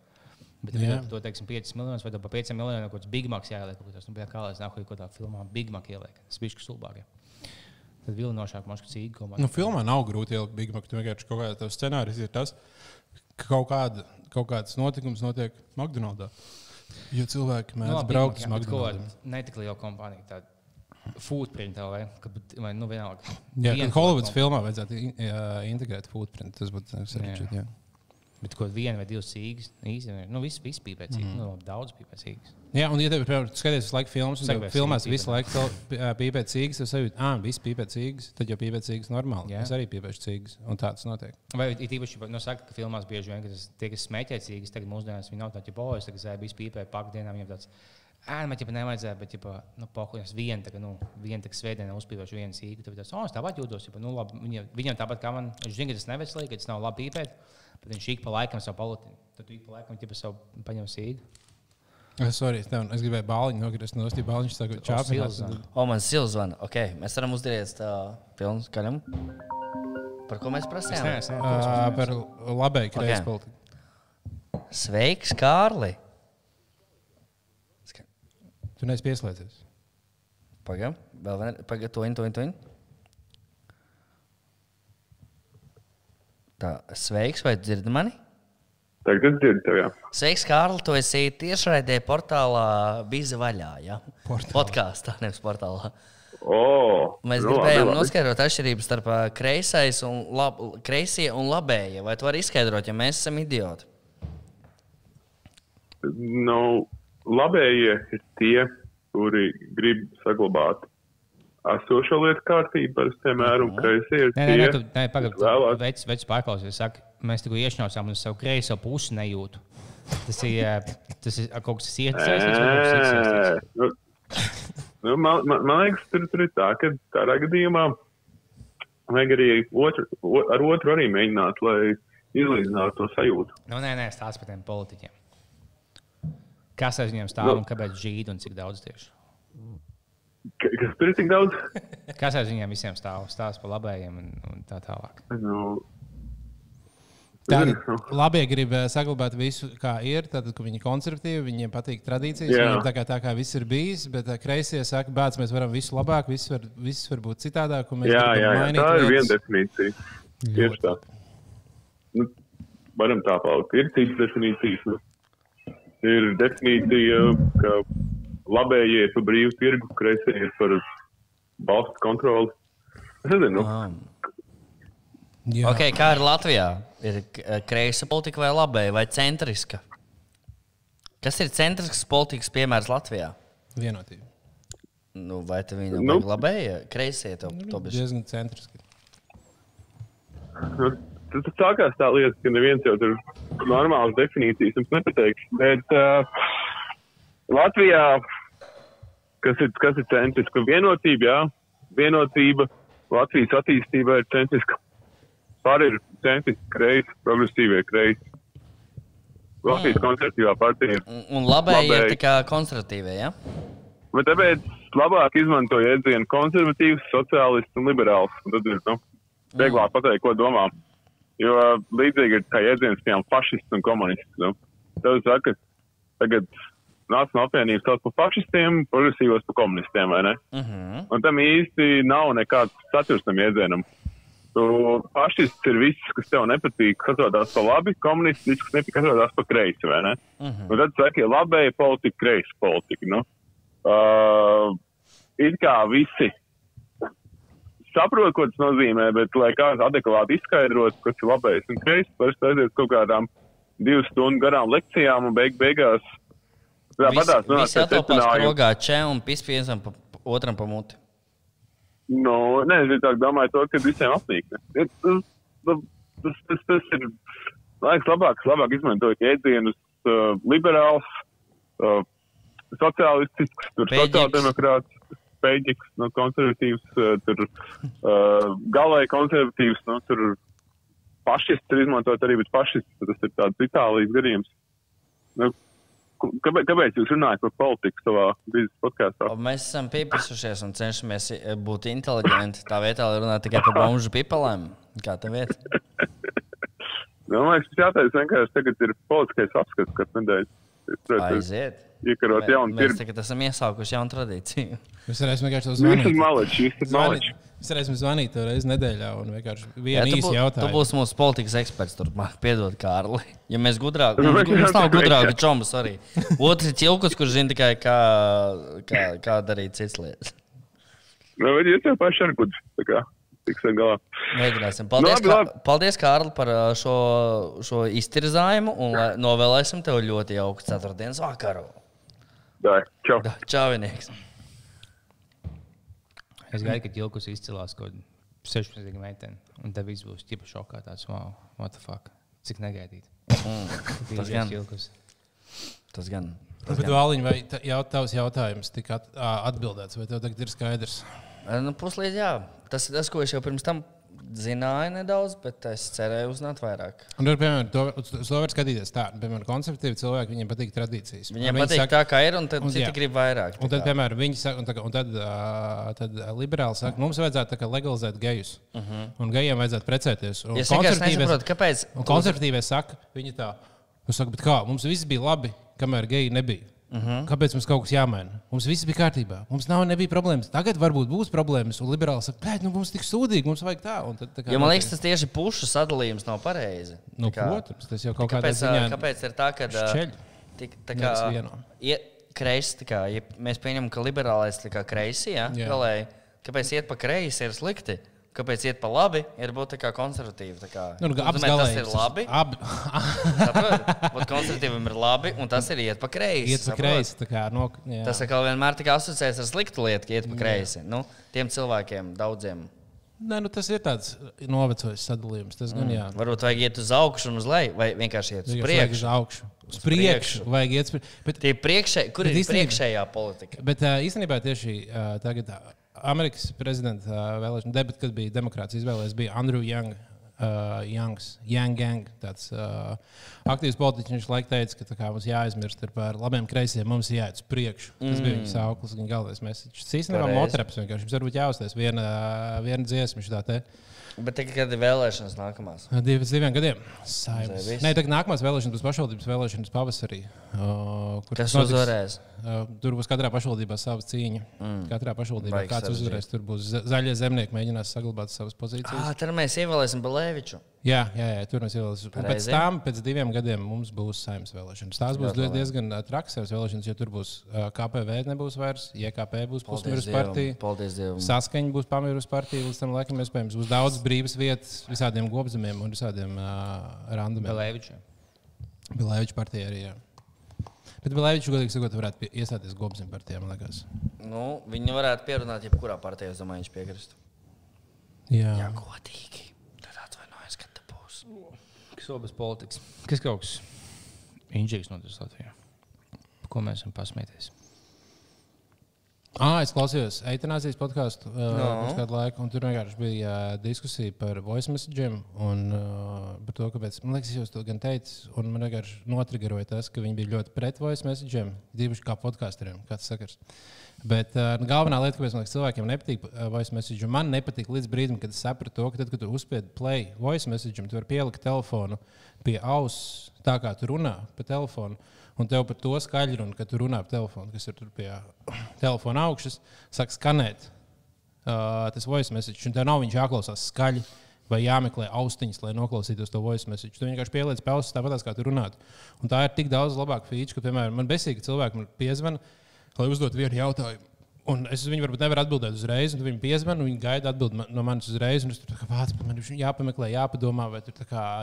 Bet, Jā. tu to teiksim, 5 miljonus vai tu pa 5 miljoniem kaut kāds Big Macs jāieliek, kas, nu, bija kā lai es nāku kaut kādā filmā Big Mac ieliek. Tas bija stulbāk. ja. Tad vilinošāk man šķiet cīga komanda. Nu, filmā nav grūti ielikt Big Mac. Tu vienkārši kaut kādā tavs scenārijs ir tas, ka kaut, kāda, kaut kāds notikums notiek McDonald's. Jo cilvēki Nu, mēdz labi, braukt Big uz McDonald's. Ne tik liela kompānija, tāda footprint vai, vai nu vienalga. Jā, Viena kad Hollywoods filmā vajadzētu jā, integrēt footprint, tas būtu sarežģīti. Bet ko viena vai divas cīgas, īstenībā, nu viss, bija Mhm. mm. nu, daudz bija pēc cīgas. Jā, un, ja tev ir skaties visu laiku filmas, un tev filmās visu laiku pīpēt cīgas, tad sajūta, ah, viss pīpēt cīgas, tad jau pīpēt cīgas normāli. Jā. Es arī pīpēšu cīgas, un tā tas notiek. Vai ir īpaši, nu, saka, ka filmās bieži vien, ka tas tie, kas smēķē cīgas, tagad mūsdienās viņi nav tādi, oh, es tagad bija pīpē, pak dienā viņiem tāds. Ā, man jau nevajadzēja, bet, ja, nu, pokuļas viena, tā, nu, viena tā svētdienā uzpīpēšu vienu sīgu, tad tas, oh, es tāpat jūtos, ja, nu, labi, viņam, viņam tāpat kā man, es zinu, ka tas neveselīgi, ka tas nav labi pīpēt, bet viņš ik pa laikam savu palatīnu. Tad tu ik pa laikam, ja savu paņem sīgu. Es, sorry, es, tev, es gribēju bāliņu nogriezt no stūra. Bāliņš saka, čāpinās. Silzana. O, man sils zvana. Ok, mēs varam uzdarīt tā filmu skaļam. Par ko mēs Es prasījām? neesmu. Ā, Par labēju Ok. kreisku politiku. Sveiks, Kārli! Tu neesi pieslēdzies. Pagaidām, vēl viena. Pagaidām, to in, to in, to in. Tā, sveiks, vai dzirdi mani? Tagad es dzirdu tevi. jā. Sveiks, Kārli. Tu esi tiešraidē portālā Biza vaļā. Ja? Portālā. Podkāstā, nevis portālā. O, Mēs nu, gribējām labi. noskaidrot atšķirību starp kreisais un lab, kreisie un labējie. Vai tu vari izskaidrot, ja mēs esam idioti? nu, labējie ir tie, kuri grib saglabāt esošo lietu kārtību, parasti, piemēram, kreisie ir Nē, nē, nē, tu, nē pagaidi. vēlās. Vecs, vecs pārklausies, saka, mēs tikko iešņaucām uz savu kreiso pusi nejūtu. Tas ir, tas ir kaut kas iesaistīts. nu, nu, man, man, man liekas, tur, tur ir tā, ka tādā gadījumā vajag arī otru, ar otru arī mēģināt, lai izlīdzinātu to sajūtu. Nu, nē, nē, stāsta par tiem politiķiem. Kas aiz viņiem stāv un kāpēc žīd un cik daudz tieši? Ka- Kas tur ir tik daudz? Kas aiz viņiem visiem stāv? Stāsta par labējiem un, un tā tālāk. Nu, Tātad nu, labie grib eh, saglabāt visu, kā ir. Tad, kad viņi ir konservatīvi, viņiem patīk tradīcijas. Jā. Viņiem tā kā, tā kā viss ir bijis, bet eh, kreisie saka, bērns, mēs varam visu labāk, viss var, viss var būt citādāk. un mēs jā, gribam jā, jā, tā ir viena definīcija. Tieši tā. Nu, varam tā palikt. Ir citas definīcijas. Nu. Ir definīcija, ka labējie ir par brīvu tirgu, kreisie ir par valsts kontroli. Es nezinu, nu, Ah. Jā. Okay, kā ir Latvijā? Ir k- kreisa politika vai labēja vai centriska? Kas ir centrisks politikas piemērs Latvijā? Vienotība. Nu, vai te viņa Nu. nu. labēja, kreisie to, to bišķi? Diezgan centriski. Tas sākās tā lieta, ka neviens jau tur normālas definīcijas jums nepateiks. Bet uh, Latvijā, kas ir, kas ir centriska vienotība, jā, vienotība Latvijas attīstībā ir centriska. Pār ir centriski kreisi, progresīvie kreisi. Latvijas konservatīvā partija ir. Un, un labēji ir Labēji. tā kā konservatīvie, ja? Bet tāpēc labāk izmanto jēdzienu konservatīvs, sociālists un liberāls. Un tad ir, nu, vieglāk pateikt, ko domā. Jo līdzīgi ir kā jēdziens tiem fašists un komunists. Nu. Tev saka, tagad Nacionāla apvienība sauc par fašistiem, progresīvos par komunistiem, vai ne? Uh -huh. Un tam īsti nav nekāds saturs tam jēdzienam. Tu fašists ir viss, kas tev nepatīk, kas atrodas pa labi, komunists, viss, kas nepatīk, kas atrodas pa kreisi, vai ne? Uh -huh. Un tad saka, ja labēja politika, kreisa politika. Nu. Uh, it kā visi saprot, ko tas nozīmē, bet, lai kāds adekvāti izskaidrotu, kas ir labējis un kreisa, parasti aiziet kaut kādām divu stundu garām lekcijām un beig beigās. Tā padās, visi pie atopās secinājuma. krogā če un pis viensam pa, otram pa muti. Nu, nē, es tā domāju, to, ka visiem apnīk. Tas, tas, tas, tas, tas ir, liekas, labāk, labāk izmantojot jēdzienus uh, liberāls, uh, sociālistisks, sociāldemokrāts, spēļģiks, nu, konservatīvs, tur uh, galēji konservatīvs, nu, tur fašists ir izmantot arī, bet fašists, tas ir tāds Itālijas gadījums. Nu, kāpēc, kāpēc jūs runājat par politiku savā biznesa podkāstā? Mēs esam piepisušies un cenšamies būt inteliģenti. Tā vietā, lai runātu tikai par bomžu pipelēm. Kā tev iet? Nu, man liekas, tas jāteic vienkārši tagad ir politiskais apskats, kas nedēļas. Aiziet. Iekarot Mē- jaunu Mēs tirgu. tagad esam iesākuši jaunu tradīciju. Mēs varēsim vienkārši Viss ir zvanīt. maleči, viss ir maleči. Mēs varēsim zvanīt reizi nedēļā un vienkārši vienu tu, īsu bū, tu jautājumu. būsi mūsu politikas eksperts turpmāk. Piedod, Kārli. Ja mēs gudrāk, Nu, mums, mēs nav gudrāk, čombas arī. Otrs ir ķilkus, kurš zina tikai, kā, kā, kā darīt citas lietas. Nu, bet jūs jau paši ar gudri. Tā tiksiet galā. Mēģināsim. Paldies, labi, Kā, paldies Kārli, par šo, šo iztirzājumu un lai- novēlēsim tev ļoti jauku ceturtdienas vakaru. Dai, čau. Čāvinieks. Es gaidu, ka Ilkus izcēlās kaut kādu 16 gadu meiteni. Un tev viss būs ķipa šokā. Tāds, wow, what the fuck. Cik negaidīt. Mm, tas gan. Ilkus. Tas gan. Bet, Vāliņ, vai ta- jau tavs jautājums tika at, atbildēts, vai tev tagad ir skaidrs? Nu, Puslīdz, jā. Tas ir tas, ko es jau pirms tam zināju nedaudz, bet es cerēju uzzināt vairāk. Un, tur, piemēram, to, to var skatīties tā, piemēram, konservatīvi cilvēki, viņiem patīk tradīcijas. Viņiem Un viņi patīk tā, kā ir, un tad un citi jā. grib vairāk. Un tā tad, kā. piemēram, viņi saka, un, tā, un tad, uh, tad liberāli saka, mums vajadzētu tā kā legalizēt gejus. Uh -huh. Un gejiem vajadzētu precēties. Un Mhm. Es nesaprotu, kāpēc. Un konservatīvie saka, viņi tā, nu, saka, bet kā, mums viss bija labi, kamēr geji nebija. Uh Mhm. -huh. Kāpēc mums kaut kas jāmaina? Mums viss bija kārtībā. Mums nav nebija problēmas. Tagad varbūt būs problēmas. Un liberāli saka, ka nu, mums tik sūdīgi, mums vajag tā. Tad, tā kā Jo man liekas, tas tieši pušu sadalījums nav pareizi. nu, kā- protams, tas jau kaut kādā ziņā kāpēc ir tā, ka šķeļ. tik, tā kā ie- kreisi, tā kā, ja mēs pieņemam, ka liberālais ir kreisi, ja? Galēji, kāpēc iet pa kreisi ir slikti? Kāpēc iet pa labi, ir būt tā kā konservatīvi? Tā kā, Nu, Tu abas domā, tas galējas. ir labi. Ab? Būt konservatīvam ir labi, un tas ir iet pa kreisi. iet pa kreisi. kā No, jā. Tas atkal vienmēr asociēts ar sliktu lietu, ka iet pa kreisi. Nu, tiem cilvēkiem, daudziem. Nē, nu, tas ir tāds novecojis sadalījums. Tas gan jā. Varbūt vajag iet uz augšu un uz leju, vai vienkārši iet uz priekšu. Uz augšu. Uz priekšu. Vajag iet uz priekšu. Bet, priekšē, kur Bet ir īstenībā- priekšējā politika? bet uh, īstenībā tieši uh, tagad uh, Amerikas prezidenta uh, vēlēšana debata, kad bija demokrāts izvēlējies, bija Andrew Young. Uh, Youngs, Young Gang, tāds uh, aktīvs politiķis. Viņš laikam teica, ka kā, mums jāaizmirst ir par labiem kreisiem, mums jāiet uz priekšu. Tas mm. bija viņa sauklis, viņa galvenais message. Tas īstenībā motraps vienkārši. Jums varbūt jāuztais viena, viena dziesma šitā te. Bet tagad, kad ir vēlēšanas nākamās, Divi pēc diviem gadiem. Nē, tagad nākamās vēlēšanas būs pašvaldības vēlēšanas pavasarī. Uh, kas notiks- uzvarēs? Uh, tur būs katrā pašvaldībā savs cīņa. Mm. Katrā pašvaldībā Baigi kāds uzvarēs. Tur būs za- zaļie zemnieki, mēģinās saglabāt savas pozīcijas. Ah, tad mēs ievēlēsim Balēviču. Jā, jā, jā, tur mēs ievēlēsim. Un Pēc tam, pēc diviem gadiem, mums būs saimnes vēlēšanas. Tās būs labi. diezgan trakas saimnes vēlēšanas, jo tur būs uh, KPV nebūs vairs, JKP būs Dievam. partija. Paldies Dievam. Saskaņa būs pamirusi partija, līdz tam laikam iespējams būs daudz brīvas vietas visādiem gobzemiem un visādiem uh, randumiem. Belēvičiem. Bilēviča partija arī. Jā. Bet Bilēviča, godīgi sakot, varētu iestāties gobzem partijā, man liekas. Nu, viņi varētu pierunāt, jebkurā partijā, es domāju, viņš piekristu. Jā, Jā, godīgi. Tad atvainojos, ka tā būs. Sobas politikas. Kas kaut kas inžīgs noticis Latvijā? Par ko mēs varam pasmieties? Ah, es klausījos eitanāzijas podkāstu uh, No. pirms kādu laiku, un tur vienkārši bija uh, diskusija par voice messagiem un uh, par to, kāpēc. Man liekas, jau to gan teicu, un man vienkārši notrigeroja tas, ka viņi bija ļoti pret voice messagiem, divi kā podkāsteriem, kāds sakars. Bet uh, galvenā lieta, kāpēc man liekas, cilvēkiem nepatīk uh, voice message, man nepatīk līdz brīdim, kad es sapratu to, ka tad, kad tu uzspied play voice message, tu vari pielikt telefonu pie auss, tā kā tu runā pa telefonu. Un tev par to skaļi runā, kad tu runā pa telefonu, kas ir tur pie telefona augšas, sāk skanēt uh, tas voice message. Un tev nav viņš jāklausās skaļi. Vai jāmeklē austiņas, lai noklausītos to voice message. Tu vienkārši pieliec pauses tāpat, kā tu runātu. Un tā ir tik daudz labāka feature, ka, piemēram, man besīgi cilvēki man piezvana, lai uzdot vienu jautājumu. Un es viņu varbūt nevaru atbildēt uzreiz, un viņi piezvan, un viņi gaida atbildi ma- no manis uzreiz. Es tur kā man ir jāpameklē, jāpadomā, vai tur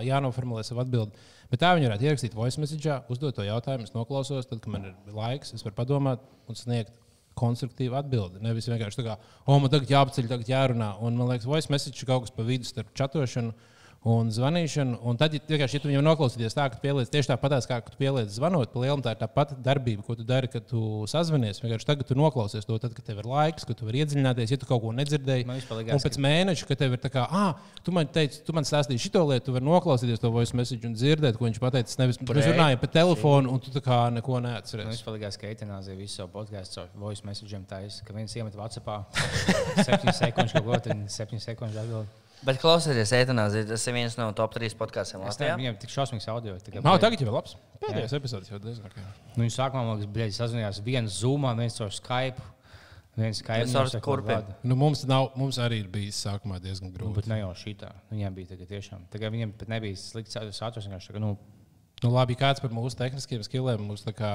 jānoformulē savu atbildi. Bet tā viņi varētu ierakstīt voice message, uzdot to jautājumu, es noklausos, tad, kad man ir laiks, es varu padomāt un sniegt konstruktīvu atbildi. Nevis vienkārši tā kā, o, man tagad jāpaceļ, tagad jārunā. Un man liekas, voice message kaut kas pa vidu starp čatošanu un zvanīšanu. Un tad, ja vienkārši, ja tu viņam noklausīties tā, ka pieliec tieši tāpat, kā tu pieliec zvanot, pa lielam tā ir tā pati darbība, ko tu dari, kad tu sazvanies. Vienkārši tagad tu noklausies to, tad, kad tev ir laiks, kad tu vari iedziļināties, ja tu kaut ko nedzirdēji. Man vispār Un pēc mēneša, kad tev ir tā kā, ah, tu man teici, tu man stāstīji šo lietu, tu vari noklausīties to voice message un dzirdēt, ko viņš pateicis. Nevis mēs Brei. runājam pa telefonu, un tu tā kā neko Man neatceries. vispār likās, ka eitanāzija visu savu podkāstu ar voice message'iem taisa, ka viens iemet Whatsappā 7 sekundes ko, tad 7 sekundes atbild. Bet klausieties, eitanāzija, tas ir viens no top 3 podkāstiem Es Latvijā. viņiem tik šausmīgs audio. tā kā, Nav, tagad jau labs. Pēdējais epizodes jau diezgan. Nu, viņi sākumā man liekas, bļeļ, sazvanījās viens Zoomā, viens caur Skype. Viens Skype. Es varu mums tā kā turpin. vada. Nu, mums, nav, mums arī ir bijis sākumā diezgan Nu, grūti. Bet ne jau šitā. Viņiem bija tagad tiešām. Tagad viņiem pat nebija slikts saturs. Vienkārši tā kā, nu, Nu, labi, kāds par mūsu tehniskiem skilliem mums tā kā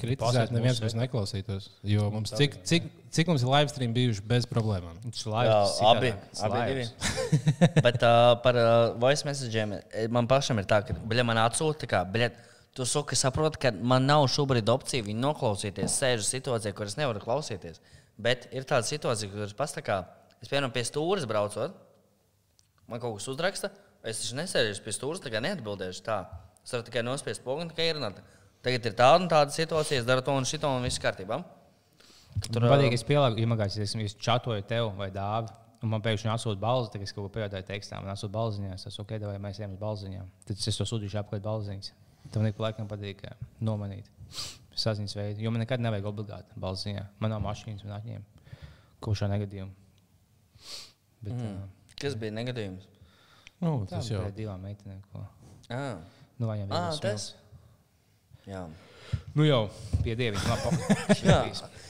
kritizēt, Pasaka neviens mums neklausītos. Jo mums, cik, cik, cik mums ir live stream bijuši bez problēmām? tas Jā, abi, abi divi. Bet uh, par uh, voice messageiem eh, man pašam ir tā, ka bļa, man atsūta, ka bļa, tu suki saproti, ka man nav šobrīd opcija viņu noklausīties. Sēžu situācijā, kur es nevaru klausīties. Bet ir tāda situācija, kur es pasakā, es piemēram pie stūres braucot, man kaut kas uzraksta, es taču nesēžu pie stūres, tā kā neatbildēšu tā. Es varu tikai nospiest pogu un tikai ierunāt. Tagad ir tāda un tāda situācija, es daru to un šito un viss kārtībā. Tur patīk, es pielāgoju, iemācījos, es, es čatoju tev vai dāvi. Un man pēkšņi atsūta balzi, tad es kaut ko pajautāju tekstā. Man atsūta balziņā, es esmu ok, vai mēs ejam uz balziņām. Tad es to sūtīšu apkārt balziņas. Tam neko laikam patīk nomanīt. Saziņas veidu. Jo man nekad nevajag obligāti balziņā. Man nav mašīnas, man atņem kaut šā negadījumā. Bet, mm. Kas bija negadījums? Nu, tas jau ir divām meitenēm. ko. Ah, Nu, viņam ah ir tas. Jā. Nu jau pie dieviem. Jā.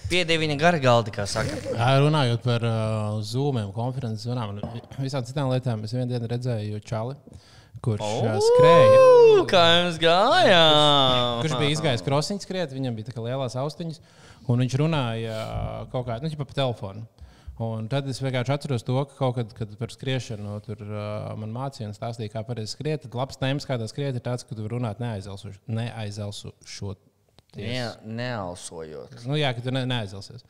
Piedēviņa gara galdi, kā saka. Jā, runājot par uh, zūmiem, konferences zvanām un visām citām lietām, es vienā dienā redzēju Čāli, kurš oh! skrēja. Kā jums gāja? Kurš bija izgājis krosiņš skriet, viņam bija tā kā lielās austiņas, un viņš runāja uh, kaut kādā, nu, pa telefonu. Un tad es vienkārši atceros to, ka kaut kad, kad par skriešanu tur uh, man mācīja stāstīja, kā pareizi skriet. Tad labs tēmas, kā tā skriet, ir tāds, ka tu runāt neaizelsušot. Ne, nealsojot. Nu, jā, ka tu ne, neaizelsies.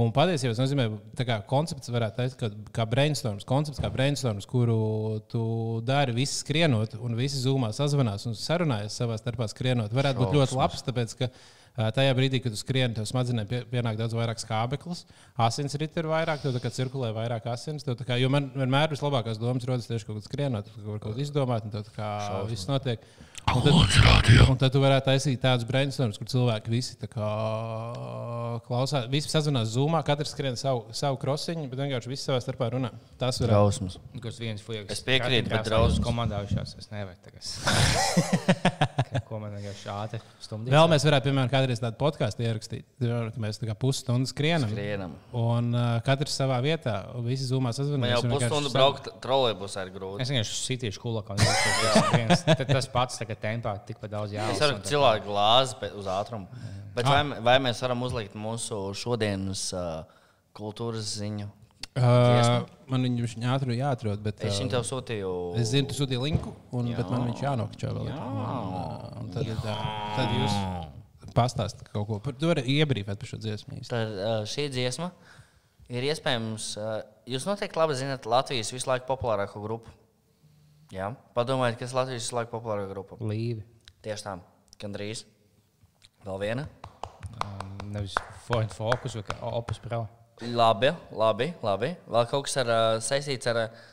Un patiesībā tas nozīmē, ka koncepts varētu teikt, ka kā brainstorms, koncepts kā brainstorms, kuru tu dari visi skrienot, un visi zūmā sazvanās un sarunājas savā starpā skrienot, varētu būt ļoti labs. Tāpēc, tajā brīdī, kad tu skrieni, tev smadzenēm pie- pienāk daudz vairāk skābeklis, asins rīt ir vairāk, tev cirkulē vairāk asins. Kā, jo man vienmēr vislabākās domas rodas tieši kaut kad skrienot, tu kaut ko izdomāt, un tev kā viss notiek. Un tad, un tad tu varētu taisīt tādus brainstormus, kur cilvēki visi kā klausās, visi sazvanās zūmā, katrs skrien savu, savu krosiņu, bet vienkārši visi savā starpā runā. Tas varētu Drausmas. Kas viens fujiks. Es piekrītu, bet drausmas. komandājušās. Es nevaru tagad. Ko man vienkārši ātri stumdīt? Vēl mēs varētu, piemēram, kādreiz tādu podkāstu ierakstīt. Mēs tā kā pusstundu skrienam. Skrienam. Un uh, katrs savā vietā, un visi zūmā Man sazvanās. jau pusstundu braukt trolēļbusā ir grūti. Es vienkārši sitīšu kulakā. tas viens- tad Tas pats tagad tempā tikpat daudz Es jāsaka. varu cilvēku glāzi uz ātrumu. Bet vai, vai mēs varam uzlikt mūsu šodienas uh, kultūras ziņu? Uh, man viņš ātri jāatrod, bet Es viņam uh, tev sūtīju. es zinu, tu sūtīji linku, un, Jā. bet man viņš jānokļūst vēl. Jā. Un, un tad, tā, tad jūs pastāstāt kaut ko par to, iebrīvēt par šo dziesmu. Tad šī dziesma ir iespējams. Jūs noteikti labi zināt Latvijas visu laiku populārāko grupu. Jā, padomājiet, kas ir Latvijas visu laiku populārākā grupa. Līvi. Tieši tā, gandrīz. Vēl viena. Um, Nevis Focus vai Opus Pro. Labi, labi, labi. Vēl kaut kas ar, uh, saistīts ar, uh,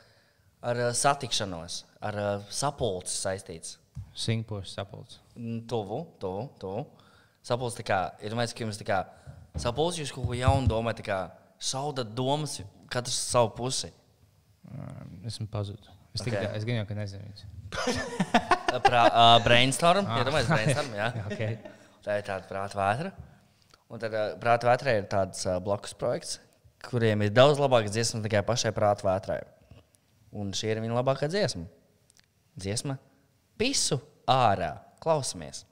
ar uh, satikšanos, ar uh, sapulci saistīts. Singapūras sapulcs. Mm, Tuvu, tuvu, tuvu. Sapulci tā kā, ir domājis, ka jums tā kā sapulci jūs kaut ko jaunu domājat, tā kā šaudat domas, katrs savu pusi. Um, Esmu pazudis. Es Ok. tikai es gan jau, ka nezinu. Pra, uh, brainstorm, ah. iedomājieties, brainstorm, jā. Okay. Tā ir tāda prāta vētra. Un tad prāta vētrai ir tāds blakus projekts, kuriem ir daudz labākas dziesmas nekā pašai prāta vētrai. Un šī ir viņa labākā dziesma. Dziesma Pisu ārā. Klausamies!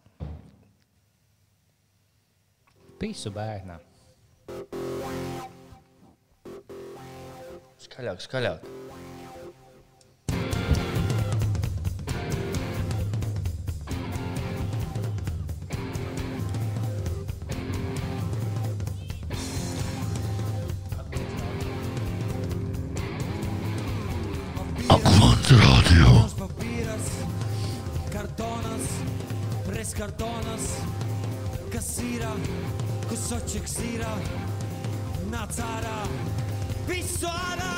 Pisu bērnā. Skaļāk, skaļāk. Aklons radio. papīras, kartonas, preskartonas, kas ir, kusočiks ir, nāc ārā, visu ārā!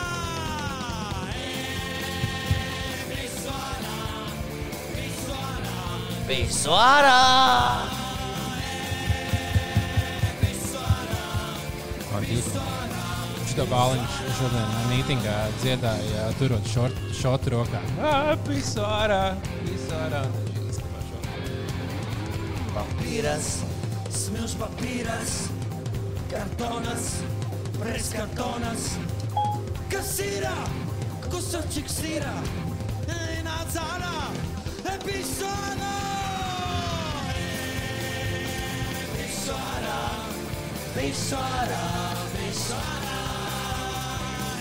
Ej, Visu ārā, visu ārā, Šito bāliņš šodien mītingā dziedāja, turot šotu rokā. Visu ārā, visu ārā. Šo- Papīras! smilš papīras, kartonas, preskartonas, kas ir, kusočiks ir, nāc ārā! Ej, Visu ārā, visu ārā, visu ārā!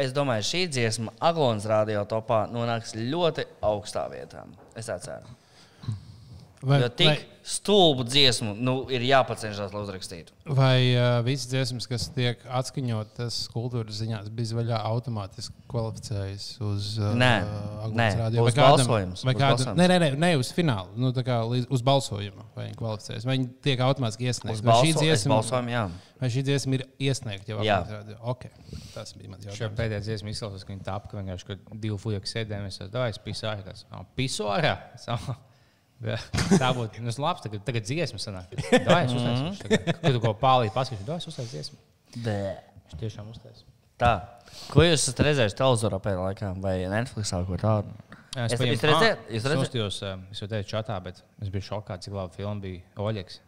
Es domāju, šī dziesma Aglons radio topā nonāks ļoti augstā vietā. Es tā ceru. Vai, Jo tik stulbu dziesmu nu, ir jāpacenšas, lai uzrakstītu. vai uh, visas dziesmas, kas tiek atskaņotas kultūras ziņās, bija vaļā automātiski kvalificējas uz uh, radio? būs Vai kādam- balsojums, Vai kādam, nē, nē, nē, ne uz finālu, nu, tā kā līdz, uz balsojumu. Vai viņi kvalificējas? Vai viņi tiek automātiski Uz iesniegti? Vai šī dziesma, balsojumu, jā. vai šī dziesma ir iesniegta jau. Aglons radio? Okay. Tas bija mans Šajā jautājums. pēdējā dziesmā izklausās, ka viņi tāp, ka vienkārši ka divi fuļi sēdēja. Es domāju, es pisu ārā. Ārā. Tā būtu nu, labi. Tagad, tagad dziesma sanāk. Dāj, es uztaisīšu. Tagad, Kad tu ko pārlīdzi, paskatīšu, es uztaisīšu dziesmu. Bē. Viņš tiešām uztaisīja. Tā. Ko jūs esat redzējuši televizorā pēdējā laikā vai Netflixā ko tādu? Es, Es- redzējāt? Ah, Jūs Es uzstājos, eh, es jau teicu, čatā, bet es biju šokā, cik laba filma bija Oļegs.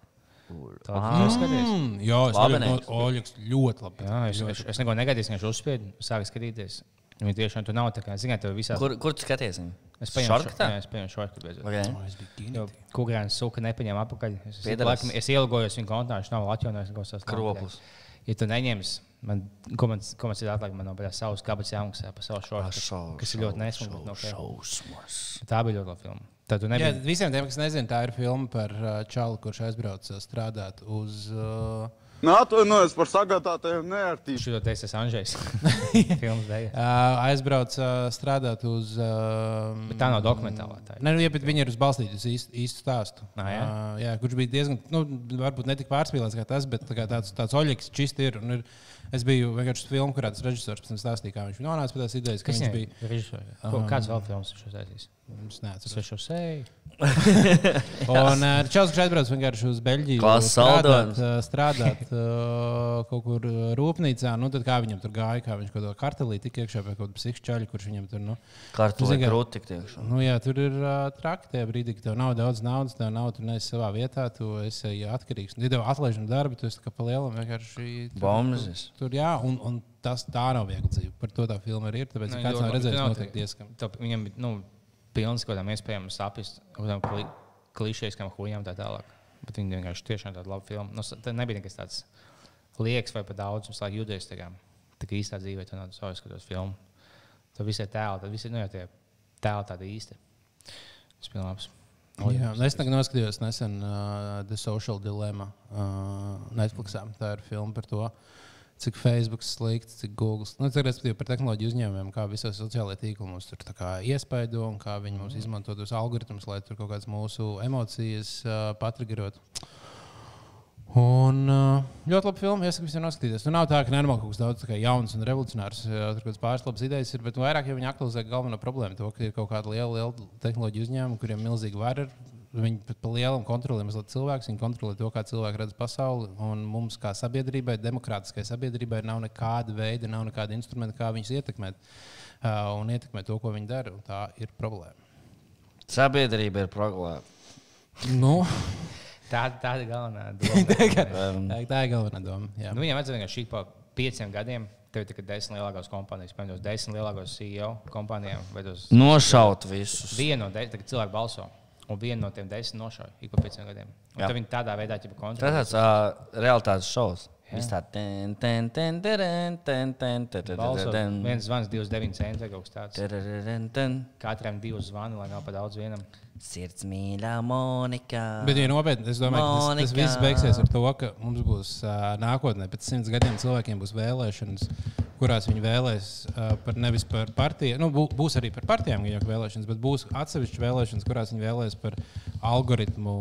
Tā Ah. ir skatījies. Mm, jā, es Labi, no Oļegs ļoti labi. Jā, es, es, es neko negaidīju, ka viņš uzspiež, sāku skatīties. Viņa tiešām tur nav tā kā, ziniet, tev visās. Kur, kur tu skaties? viņu? Es paņēmu Šortkatā? Jā, es paņēmu šortkatu beidzot. Okay. Kukurēns suka nepaņēma apakaļ. Es, laikam, es ielogojos viņa kontā, viņš nav atjaunojis neko savas Kroplis. Ja tu neņemsi, man, ko man, ko man ir atliek, man nav bijis savs kabatas jāmaksā par savu šortu, kas ir ļoti nesmugs. No filmu. šausmas. tā bija ļoti laba filma. Tad tu Jā, nebija. visiem tiem, kas nezina, tā ir filma par uh, čalu, kurš aizbrauc uh, strādāt uz. Uh, Atvainojos par sagādātajiem nērtībām. Šo teicu, es Anžēs. Filmas beigās. uh, aizbrauc uh, strādāt uz. Uh, Bet tā nav dokumentālā. Tā ir. Nē, nu, jā, bet viņi ir uz balstīti uz īstu, īstu stāstu. Ah, jā? Uh, jā, kurš bija diezgan, nu, varbūt ne tik pārspīlēts kā tas, bet tā kā tāds, tāds oļķis čist ir. un ir. Es biju vienkārši filmu, kurā tas režisors pēc tam stāstīja, kā viņš nonāca pie tās idejas, ka Kas viņš viņam bija. Režisors. Ko- Kāds vēl filmas viņš uztaisīs? Es neatceros. Svešu seju. Un uh, Čels aizbrauc vienkārši uz Beļģiju. Klases strādāt, Aldonis. uh, strādāt uh, kaut kur rūpnīcā. Nu, tad kā viņam tur gāja, kā viņš kaut kādā kartelī tika iekšā pie kaut kāda psihičaļa, kurš viņam tur. Nu, kā- grūti tiekšā. nu, jā, tur ir uh, traki tajā brīdī, kad tev nav daudz naudas, tev nav, tu neesi savā vietā, tu esi atkarīgs. Ja tev atlaiž no darba, tu esi kā pa lielam vienkārši. Bombas. Tur, jā, un, un tas tā nav viegla dzīve. Par to tā filma arī ir. Tāpēc, Nu, kāds ļoti nav redzējis, nav ieskam. Tā, viņam bija nu, pilns kaut kādām iespējām saprast, kādām kli, klišejām, hujām tā tālāk. Bet viņi vienkārši tiešām tāda laba filma. Nu, tā nebija nekas tāds liekas vai pat daudz. Mums laikam jūties tā kā, tā kā īstā dzīvē, tā nav tas skatos filmu. Tur viss ir tēli, tad viss ir nu, jau tie tēli tādi īsti. Tas bija labs. Jā, nu, es tagad noskatījos nesen uh, The Social Dilemma uh, Netflixā. Tā ir filma par to, cik Facebook slikts, cik Google. Nu, ir respektīvi par tehnoloģiju uzņēmumiem, kā visos sociālajā tīklā mums tur iespaido un kā viņi mums izmanto tos algoritmus, lai tur kaut kādas mūsu emocijas uh, patriggerot. Un uh, ļoti labi filma, iesaku visiem noskatīties. Nu, nav tā, ka nenormāli kaut kas daudz jauns un revolucionārs, tur kaut kādas pāris labas idejas ir, bet vairāk jau viņi aktualizē galveno problēmu, to, ka ir kaut kāda liela, liela tehnoloģija uzņēmuma, kuriem ir milzīgi vara. Viņi pat pa lielam kontrolē mazliet cilvēkus, viņi kontrolē to, kā cilvēki redz pasauli. Un mums, kā sabiedrībai, demokrātiskai sabiedrībai, nav nekāda veida, nav nekāda instrumenta, kā viņus ietekmēt uh, un ietekmēt to, ko viņi dara. un Tā ir problēma. Sabiedrība ir problēma. Nu, Tā, tā ir galvenā doma. Tā, ir galvenā doma. Jā. nu, viņam vajadzēja vienkārši šī pa pieciem gadiem. Tev ir tikai desmit lielākās kompānijas, piemēram, desmit lielākās CEO kompānijām. vai tos- Nošaut visus. Vienu no desmit, tagad cilvēki balso. Un viena no tiem desmit nošauja ik pa pieciem gadiem. Un tad viņi tādā veidā ķipa koncertu. Tas tāds uh, realitātes šovs. Viss tā ten, ten, ten, ten, ten, ten, ten, ten. Viens zvans, divas, deviņas centi kaut kas tāds. Katram divas zvani, lai nav pa daudz vienam. Sirds mīļā Monika. Bet, ja nopietni, es domāju, ka tas, tas Monika. viss beigsies ar to, ka mums būs uh, nākotnē, pēc simts gadiem, cilvēkiem būs vēlēšanas, kurās viņi vēlēs uh, par nevis par partiju. Nu, bū, būs arī par partijām jau vēlēšanas, bet būs atsevišķas vēlēšanas, kurās viņi vēlēs par algoritmu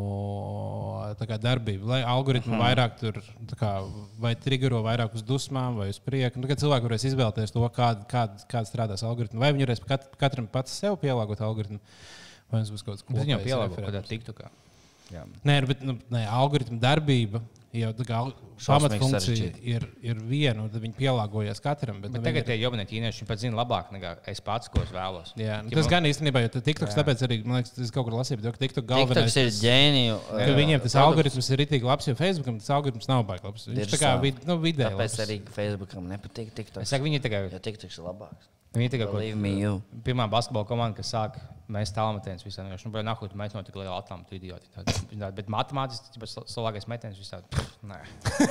kā, darbību. Lai algoritmu hmm. vairāk tur kā, vai triggero vairāk uz dusmām vai uz prieku. Nu, kad cilvēki varēs izvēlēties to, kāda kā, kā strādās algoritms. Vai viņi varēs kat, katram pats sev pielāgot algoritmu, vai mums būs kaut kas jau kopējs pielāgo kādā tiktukā. Nē, nu, bet nu, nē, algoritma darbība jau tā kā pamatfunkcija ir, ir viena, un viņi pielāgojas katram. Bet, Bet nu, tagad tie jaunie ķīnieši pat zina labāk nekā es pats, ko es vēlos. ir, jā, nu, tas gan īstenībā, jo TikToks, tāpēc arī, man liekas, es kaut kur lasīju, ka TikTok galvenais TikToks ir ģēniju. ka viņiem tas algoritms ir itī labs, jo Facebookam tas algoritms nav baigts labs. Viņš tā kā vid, nu, vidē. Tāpēc arī Facebookam nepatīk TikToks. Es saku, viņi tikai, Jo TikToks ir labāks. Viņi tikai kaut. Pirmā basketbola komanda, kas sāk mēs tālmetienus jo nu, nahu, tu mēs no tik liela atlamta idioti. Tād- Bet matemātiski tas salākais metiens visā. Nē.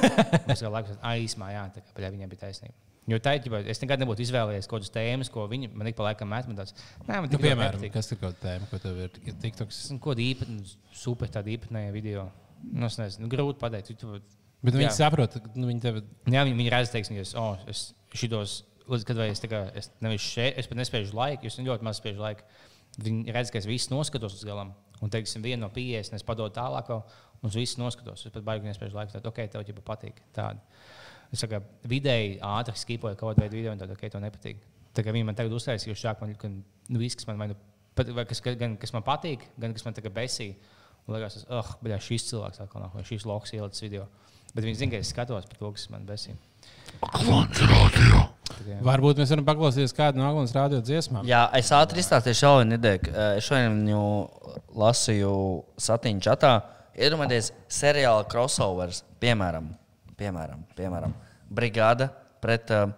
Jau laikam, ah, īsumā, jā, tā kā pēc viņiem bija taisnība. Jo tā ir, es nekad nebūtu izvēlējies kaut kādas tēmas, ko viņi man ik pa laikam met. Nē, man Nu, piemēram, nepatīk. kas ir kaut kāda tēma, ko tev ir TikToks. Tas ir kāda īpatnēja, super tāda īpatnēja video. Nu, es nezinu, grūti pateikt. Tu, Bet viņi Jā. saprot, ka nu, viņi tev Jā, viņi, viņi redz, teiksim, ka es, oh, es šitos, līdz kad es, kā, es nevis šeit, es pat nespēju laiku, es ļoti maz spēju laiku. Viņi redz, ka es visu noskatos uz galam. Un, teiksim, viena no pieejas, es padodu tālāk, un uz visu noskatos. Es pat baigi nespēju laiku. Tad, ok, tev jau patīk. Tāda. Es saku, vidēji ātri skipoju kaut kādu veidu video, un tad, ok, tev nepatīk. Tā kā viņi man tagad uztaisīja, jo šāk man, ka nu, viss, kas man, vai nu, pat, vai kas, gan kas man patīk, gan kas man tagad besīja. Liekas, ah, oh, bet šis cilvēks atkal nav, vai šis loks ielicis video. Bet viņi zina, ka es skatos par to, kas man besīja. Kvants radio. Tikai. Varbūt mēs varam paklausīties kādu no Aglons radio dziesmām. Jā, es ātri izstāstīšu ideju. ka, eh, Es šodien viņu lasīju satīņu čatā. Iedomājieties, seriāla crossovers, piemēram, piemēram, piemēram Brigāda pret uh,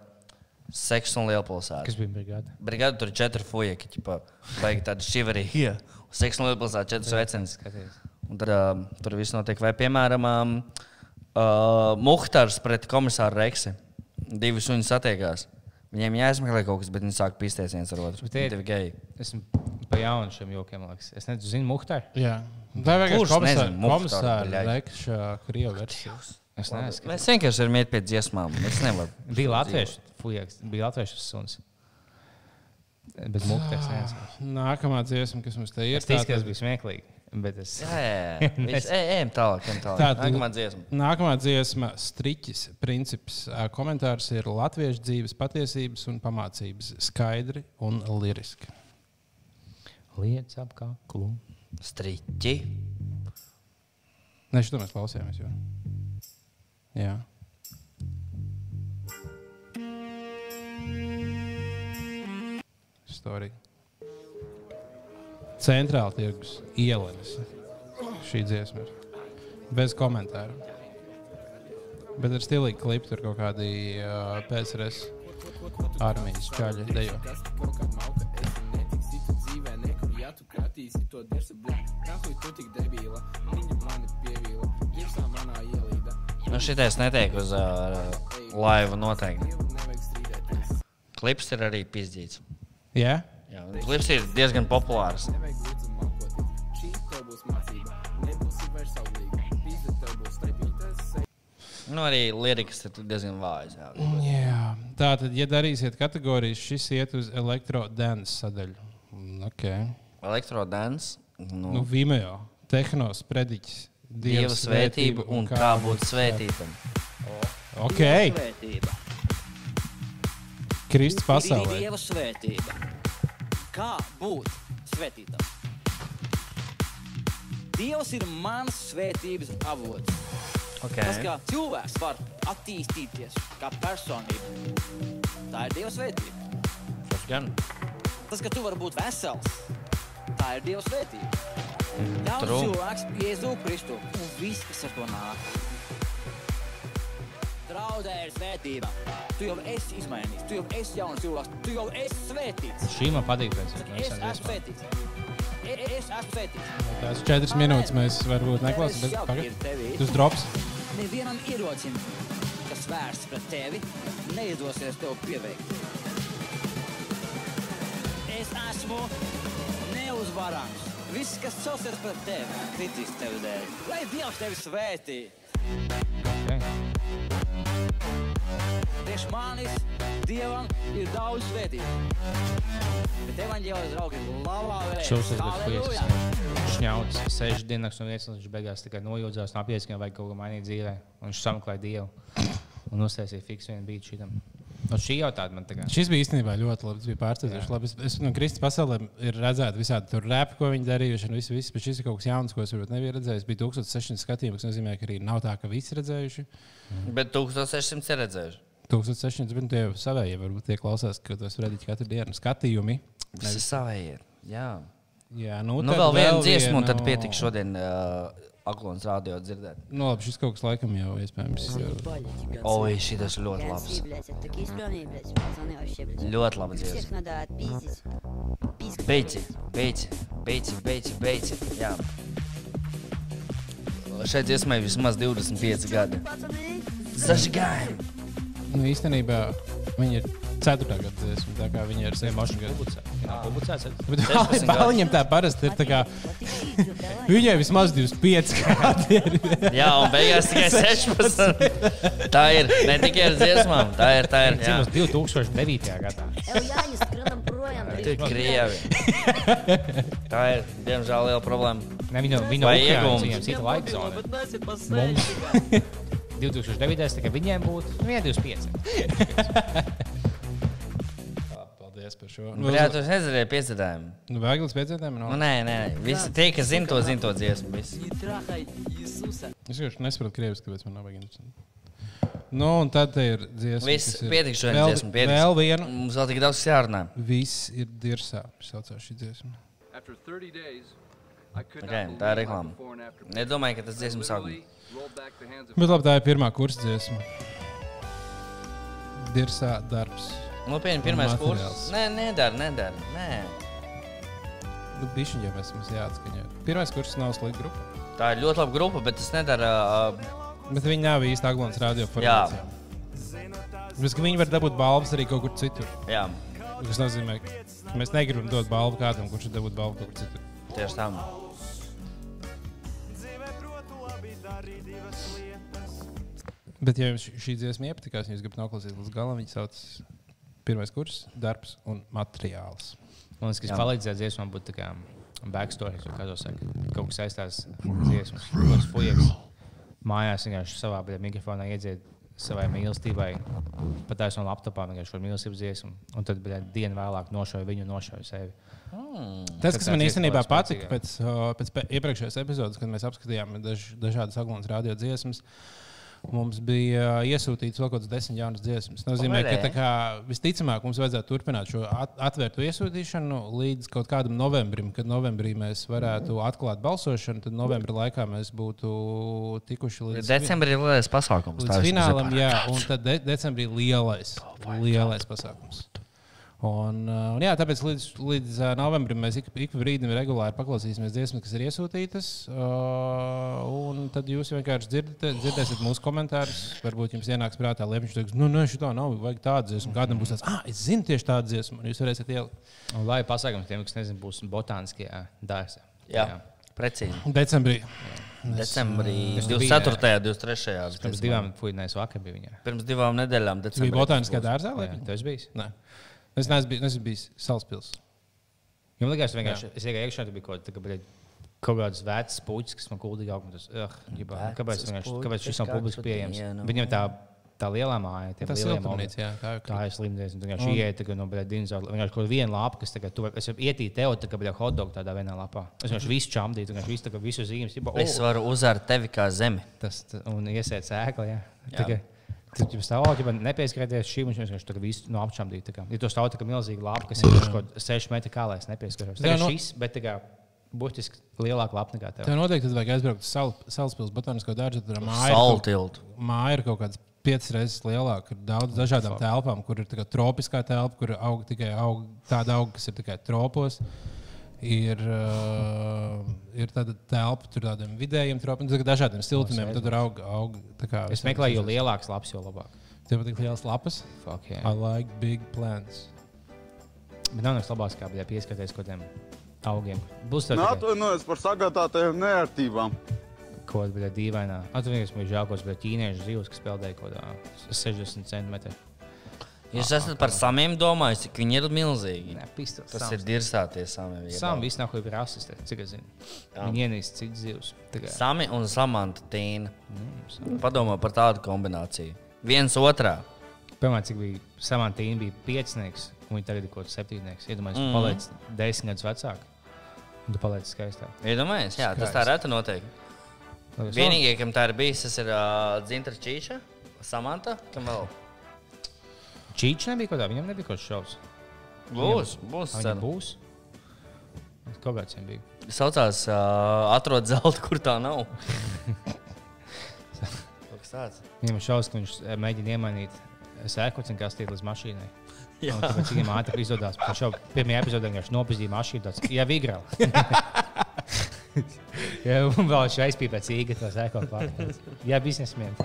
seksu un lielpilsētu. Kas bija brigāde? Brigāda tur ir četri fujeki, ķipa, vajag tādu šivarī. Seksu un lielpilsētu četras vecenes. Skaties. Un tad uh, tur viss notiek. Vai, piemēram, um, uh, Muhtars pret komisāru Reksi. Divi suņi satiekās. Viņiem jāizmeklē kaut kas, bet viņi sāk pīsties viens ar otru. Bet tie- Divi geji. Esmu pa jaunu šiem jokiem. man liekas. Es nezinu, zinu, Muhtāru. Jā. Tā vienkārši Kurš komisāra, Muhtar. Rekša Krievu versija. Es nezinu. Mēs vienkārši varam iet pie dziesmām. Es nevaru. Bija latviešu, fujaks, bija latviešu suns. Bet Muhtārs nezinu. Nākamā dziesma, kas mums te ir. Es tātad- bija smieklīgi. Bet es. Viss, ej, ejam tālāk, ejam tālāk. Tātad- Nākamā dziesma. Nākamā dziesma, striķis, princips. Komentārs ir latviešu dzīves patiesības un pamācības skaidri un liriski. Lietas ap kaklu. Striķi. Nē, šito mēs klausījāmies jau. Jā. Storija. Centrāla tirgus ielenis. Šī dziesma ir. Bez komentāru. Bet ir stilīgi klipi, tur kaut kādi uh, PSRS armijas čaļi dejo. Kā tu tu kratīsi to dirsi blūk. Nahuj, tu tik debīla, viņa mani pievīla, ģipsā manā ielīda. Nu, šitais netiek uz uh, laivu noteikti. Klips ir arī pizdīts. Jā? Jā, un klips ir diezgan populārs. Nu, arī lirikas ir diezgan vājas. Jā. Jā, tā tad, ja darīsiet kategorijas, šis iet uz elektrodēnas sadaļu. Mm, Okay. Elektrodance. Nu, Nu, Vimeo, tehnos, prediķis, Dieva svētība un kā būt svētītam. Ok, Svētība. Kristus pasaulē. Dieva svētība. Kā būt svētītam? Dievs ir mans svētības avots. Okay. Tas, kā cilvēks var attīstīties kā personība, tā ir Dieva svētība. Tas gan. Tas, ka tu vari būt vesels, tā ir Dieva svētība. Jauns true. cilvēks, Jēzu Kristu un viss, kas ar to nāk. Draudē ir svētība. Tu jau esi izmainīts, tu jau esi jauns cilvēks, tu jau esi svētīts. Šī man patīk. Pēc Es esmu svētīts. E- Es esmu svētīts. Tās četras minūtes mēs varbūt neklausām, bet pagaid. Tas drops. Nevienam ierocim, kas vērsts pret tevi, neizdosies tev pieveikt. Es esmu neuzvarams. Viss, kas celsies pret tevi, kritīs tevi dēļ. Lai Dievs tevi svētī! Priekš manis Dievam ir daudz svētību. Bet evaņģēlis draugi ir labā Šos vēstule. ir Halleluja! šņauts, sešas dienas un viens, viņš beigās tikai un apjēdz, ka vajag kaut ko mainīt dzīvē. Un viņš sameklēja Dievu un uztaisīja fiksu vienu bītu šitam. No šī jau tāda man tagad. Šis bija īstenībā ļoti labs. Bija pārsteidzoši. labi. Es, es no Kristus pasaulē ir redzēts visādi tur rēpi, ko viņi darījuši. un Viss, viss, bet šis ir kaut kas jauns, ko es varbūt nebiju redzējis. Bija 1600 skatījumu, kas nozīmē, ka arī nav tā, ka visi redzējuši. Bet 1600 ir redzējuši. 1600, bet tie savēji varbūt tie klausās, ka tos redzēt katru dienu skatījumi. Savēji ir. Jā. Jā, nu, Nu, vēl viena dziesma, un tad pietiks šodien uh, Aglons radio dzirdēt. Nu, labi, šis kaut kas laikam jau iespējams. Oi, šitas ļoti labs. Ļoti laba dziesma. Beidzi, beidzi, beidzi, beidzi, beidzi. Jā. Šai dziesmai vismaz 25 gadi. Zažgājumi! Nu, īstenībā viņi ir 4. gada dziesma, tā kā viņi ir 7 gadu. Publicēts. Bet 16 Bāliņam tā parasti ir tā kā. Viņai vismaz 25 gadi. ir. Jā, un beigās tikai 16. Tā ir ne tikai ar dziesmām, tā ir. Tā ir jā. Cimos 2009. gadā. Krievi. Tā ir, diemžēl, liela problēma. Ne, viņu, viņu Vai viņiem cita laika zona. Mums 2009. tikai viņiem būtu 1,25. Paldies par šo. Nu, Jā, tu nezināji piedzīvojumu. Nu, Vēglis piedzīvotājiem Nu, nav. nē, nē, visi tie, kas zina to, zina to dziesmu. Visi. Es vienkārši nesaprotu krieviski, kāpēc man nav vajag interesanti. Nu, un tad ir dziesma. Viss, pietiks šodien vēl, dziesmu, pietiks. Vēl viena. Mums vēl tik daudz jārunā. Viss ir dirsā. Saucās šī dziesma. After 30 days, I could Okay, tā ir reklāma. Nedomāju, ka tas dziesmas sākums. Bet labi, tā ir pirmā kursa dziesma. Dirsā darbs. Pieņem, pirmais kurs. Nē, nedara, nedara. Nē. Nu, bišķiņ, ja mēs mums jāatskaņo. Pirmais kurs nav slikta grupa. Tā ir ļoti laba grupa, bet tas nedara. Uh, Bet viņi nav īsti Aglons radio formācijā. Bet viņi var dabūt balvas arī kaut kur citur. jā, Tas nozīmē, ka mēs negribam dot balvu kādam, kurš ir dabūt balvu kaut kur citur. tieši tā. Bet, ja jums šī dziesma iepatikās, un jūs gribat noklausīties līdz galam, viņa sauc pirmais kurs, darbs un materiāls. Man liekas, kas palīdzēja dziesmām būt tā kā backstory, kā to saka. Kaut kas saistās ar dziesmas. Kaut kāds fujaks mājās vienkārši savā mikrofonā iedzied savai mīlestībai, patās no laptopā vienkārši šo mīlestības dziesmu. Un tad bļa, dienu vēlāk nošauja viņu, nošauja sevi. Hmm. Tas, kas man īstenībā patīk, patika pēc, uh, pēc pē- iepriekšējās epizodes, kad mēs apskatījām daž, dažādas Aglons radio dziesmas, mums bija uh, iesūtīts vēl kaut kādas desmit jaunas dziesmas. Tas nozīmē, ka kā, visticamāk mums vajadzētu turpināt šo at atvērtu iesūtīšanu līdz kaut kādam novembrim, kad novembrī mēs varētu atklāt balsošanu. Tad novembra laikā mēs būtu tikuši līdz Decembrī ir lielais pasākums. Līdz finālam, jā, un tad de decembrī lielais, lielais pasākums. Un, uh, un jā, tāpēc līdz, līdz uh, novembrim mēs ik, ik brīdim regulāri paklausīsimies dziesmas, kas ir iesūtītas. Uh, un tad jūs vienkārši dzirdat, dzirdēsiet mūsu komentārus. Varbūt jums ienāks prātā, viņš teiks, nu, nē, šī tā nav, vajag tādu dziesmu. Kādam būs tāds, ah, es zinu tieši tādu dziesmu, un jūs varēsiet ielikt. Un lai pasākums tiem, kas nezina, būs botāniskajā dārzā. Jā, precīzi. Decembrī. Decembrī, Es 24. un 23. Pirms divām puikas vakar bija viņa. Pirms divām nedēļām. Tas decembrī bija botāniskā būs. dārzā? Jā, bijis? Nē. Es neesmu bijis, neesmu bijis Salaspils. Jums liekas, vienkārši, es iegāju iekšā, tur bija kaut, tā, kā, bļa, kaut kāds vecs puķis, kas man kuldīgi aug. un Tas, uh, Vecas kāpēc, kāpēc šis nav publiski pieejams? dienu. Viņam tā, tā lielā māja, tie Tas lielie siltumnīca, jā, tā ir Tā ir slimnīca. Tur vienkārši Un- ieiet tā kā no bļa, dinozaura. Vienkārši kaut viena lapa, kas tagad, tu, es ietīju tev, tā kā bļa, hotdog tādā vienā lapā. Es vienkārši visu čamdīju, vienkārši visu, tā kā visu zīmes. Es varu uzvērt tevi kā zemi. Tas un iesiet sēklu. Jā. Jā. Tur jau stāv, ja nepieskarties šīm, viņš vienkārši kā visu no kā. Ja tu stāv tā kā milzīga lapa, kas ir kaut kāda 6 metri kā, lai es nepieskaros. Tā kā no- šis, bet tā kā būtiski lielāka lapa nekā tev. Tev noteikti tad vajag aizbraukt uz Sal Salaspils botanisko dārzu. Tur māja ir Salu kaut- tiltu. Māja ir kaut kāds piecas reizes lielāka, ir daudz dažādām telpām, kur ir tropiskā telpa, kur aug tikai aug, tāda auga, kas ir tikai tropos. Ir, uh, ir tāda telpa tur tādiem vidējiem tropiem, tā dažādiem siltumiem. Tad tur aug, aug tā kā. Es meklēju, jo lielāks lapas, jo labāk. Tev patīk liels lapas? Fuck, jā. I like big plants. Bet nav nekas labāks, kā bija pieskarties kaut kādiem augiem. Būs tā, ka Atvainojos par sagādātajām nērtībām. kaut kāda dīvainā. Atvainojos, ka bija žēl kaut kāds tīniešu zivs, kas peldēja kaut kādā 60 centimetrā. Jūs esat par samiem domājis, cik viņi ir milzīgi. Nē, pistos. Tas Sams. ir dirsāties sami. Sam viss nav kā rasis, cik es zinu. Viņi ienīst citas zivs. Sami un samanta tīna. Mm, Padomā par tādu kombināciju. Viens otrā. Piemēram, cik bija Samantīna, bija piecinieks, un viņa tagad ir kaut kāds septītnieks. Iedomājieties, mm. paliec desmit gadus vecāk. Un tu paliec skaistāk. Iedomājieties, jā, tas tā reta notiek. Vienīgais, kam tā ir bijis, tas ir uh, Dzintra Čīča, Samanta. Kam vēl? Čīčs nebija kaut kā, viņam nebija kaut kāds šovs. Būs, Viņam- būs. Viņam būs. Kaut kāds viņam bija. Saucās uh, Atrod zelta, kur tā nav. Viņam šausmas, ka viņš mēģina iemainīt sēkluciņu kastīti līdz mašīnai. Jā. Un Tāpēc viņam ātri izdodas. Viņš jau pirmajā epizodē vienkārši nopietni mašīnu. Tāds, jā, vigrā. Jā, un vēl šai aizpīpēc īga to sēklu klāt. Jā, biznesmeni.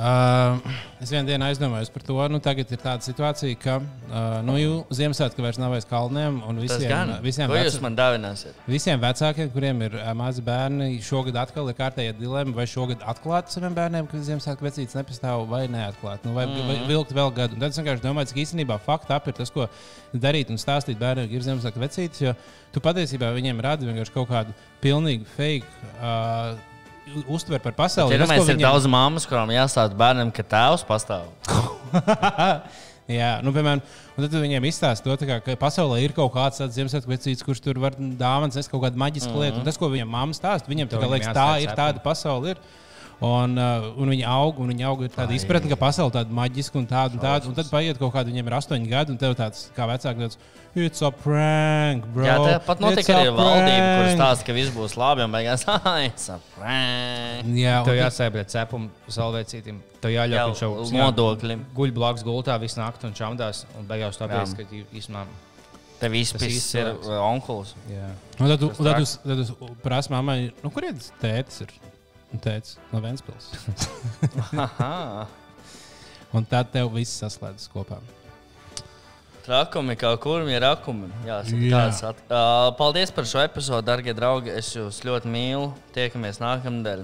Uh, es vienā dienā aizdomājos par to, nu, tagad ir tāda situācija, ka uh, nu, Ziemassvētku vairs nav aiz kalniem. Visiem, visiem, dāvināsiet? visiem vecākiem, kuriem ir uh, mazi bērni, šogad atkal ir kārtējā dilemma, vai šogad atklāt saviem bērniem, ka Ziemassvētku vecītis nepastāv, vai neatklāt, nu, vai, mm. vai vilkt vēl gadu. Un tad es vienkārši domāju, ka īstenībā fakta ap ir tas, ko darīt un stāstīt bērniem, ka ir Ziemassvētku vecītis, jo tu patiesībā viņiem radi kaut kādu pilnīgi fake. Uh, Uztver par pasauli. Tur Tas, ir viņiem- daudz māmas, kurām jāstāsta bērnam, ka tēvs pastāv. Jā, nu, piemēram, tad viņiem izstāsta to, kā, ka pasaulē ir kaut kāds tāds Ziemassvētku vecītis, kurš tur var dāvāns, nes kaut kādu maģisku mm -hmm. lietu. Un tas, ko viņam mamma stāsta, viņam tā viņam liekas, tā ir tāda pasaule. Ir. Un, uh, un viņi aug, un viņi aug ar tādu izpratni, ka pasaule ir tāda maģiska un tāda, un tāda. Un tad paiet kaut kāda, viņiem ir astoņi gadi, un tev tāds, kā vecāks, tāds, it's a prank, bro. Jā, tā pat notiek It's a arī kuras prank." stāsta, ka viss būs labi, un beigās apgādājās. Jā, Tev un tad- jāsēž pret cepumu salvēcītim. Tev jāļauj, Jā, jau nodokļiem. guļ blakus gultā visu nakti un čamdās. Un beigās tāpēc, Jā. ka īstenībā. Tev īsts ir onkulis. Jā. Un tad, tu- tad, tu- tad tu prasa mammai, nu, kurienes tētis ir? Un tētis no Ventspils. Aha. un tad tev viss saslēdzas kopā. Trakumi, kā kurmi ir rakumi. Jā, Jā. at... uh, paldies par šo epizodu, darbie draugi. Es jūs ļoti mīlu. Tiekamies nākamnedēļ.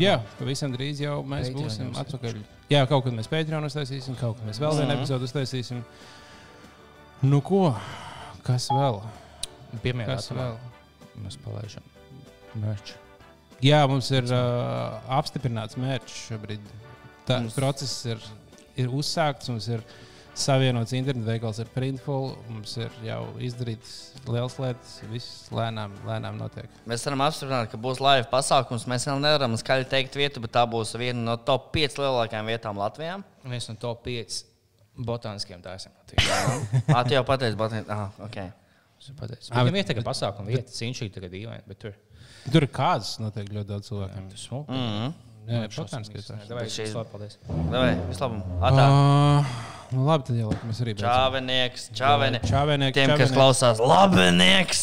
Jā, pavisam drīz jau mēs Patreon būsim atpakaļ. Jā, kaut kad mēs Patreon uztaisīsim, kaut kad mēs vēl vienu Mhm. epizodu uztaisīsim. Nu, ko? Kas vēl? Pirmajā Kas vēl? mēs palaidām mērķi. Jā, mums ir uh, apstiprināts mērķis šobrīd. Tā Mums- process ir, ir uzsākts, mums ir savienots internetu veikals ar Printful. Mums ir jau izdarīts liels lietas, viss lēnām, lēnām notiek. Mēs varam apstiprināt, ka būs live pasākums. Mēs vēl nevaram skaļi teikt vietu, bet tā būs viena no top 5 lielākajām vietām Latvijā. Viens no top 5 botāniskiem. Ah, tu jau pateici, bet ah, okay. Ah, Viņam bet- ir tagad pasākuma vieta, cīņš ir tagad dīvaini, bet tur. Tur ir kāds, noteikti ļoti daudz cilvēku. Tas smuki. Mhm. Jā, jā, botāniskais tērs. Davai, Bet šī- vislabāk, paldies. Davai, vislabāk. Atā. Uh, nu, labi, tad jau mēs arī beidzam. Čāvenieks, čāvenieks. Čāvenieks, Tiem, kas čāvenieks. klausās, labenieks!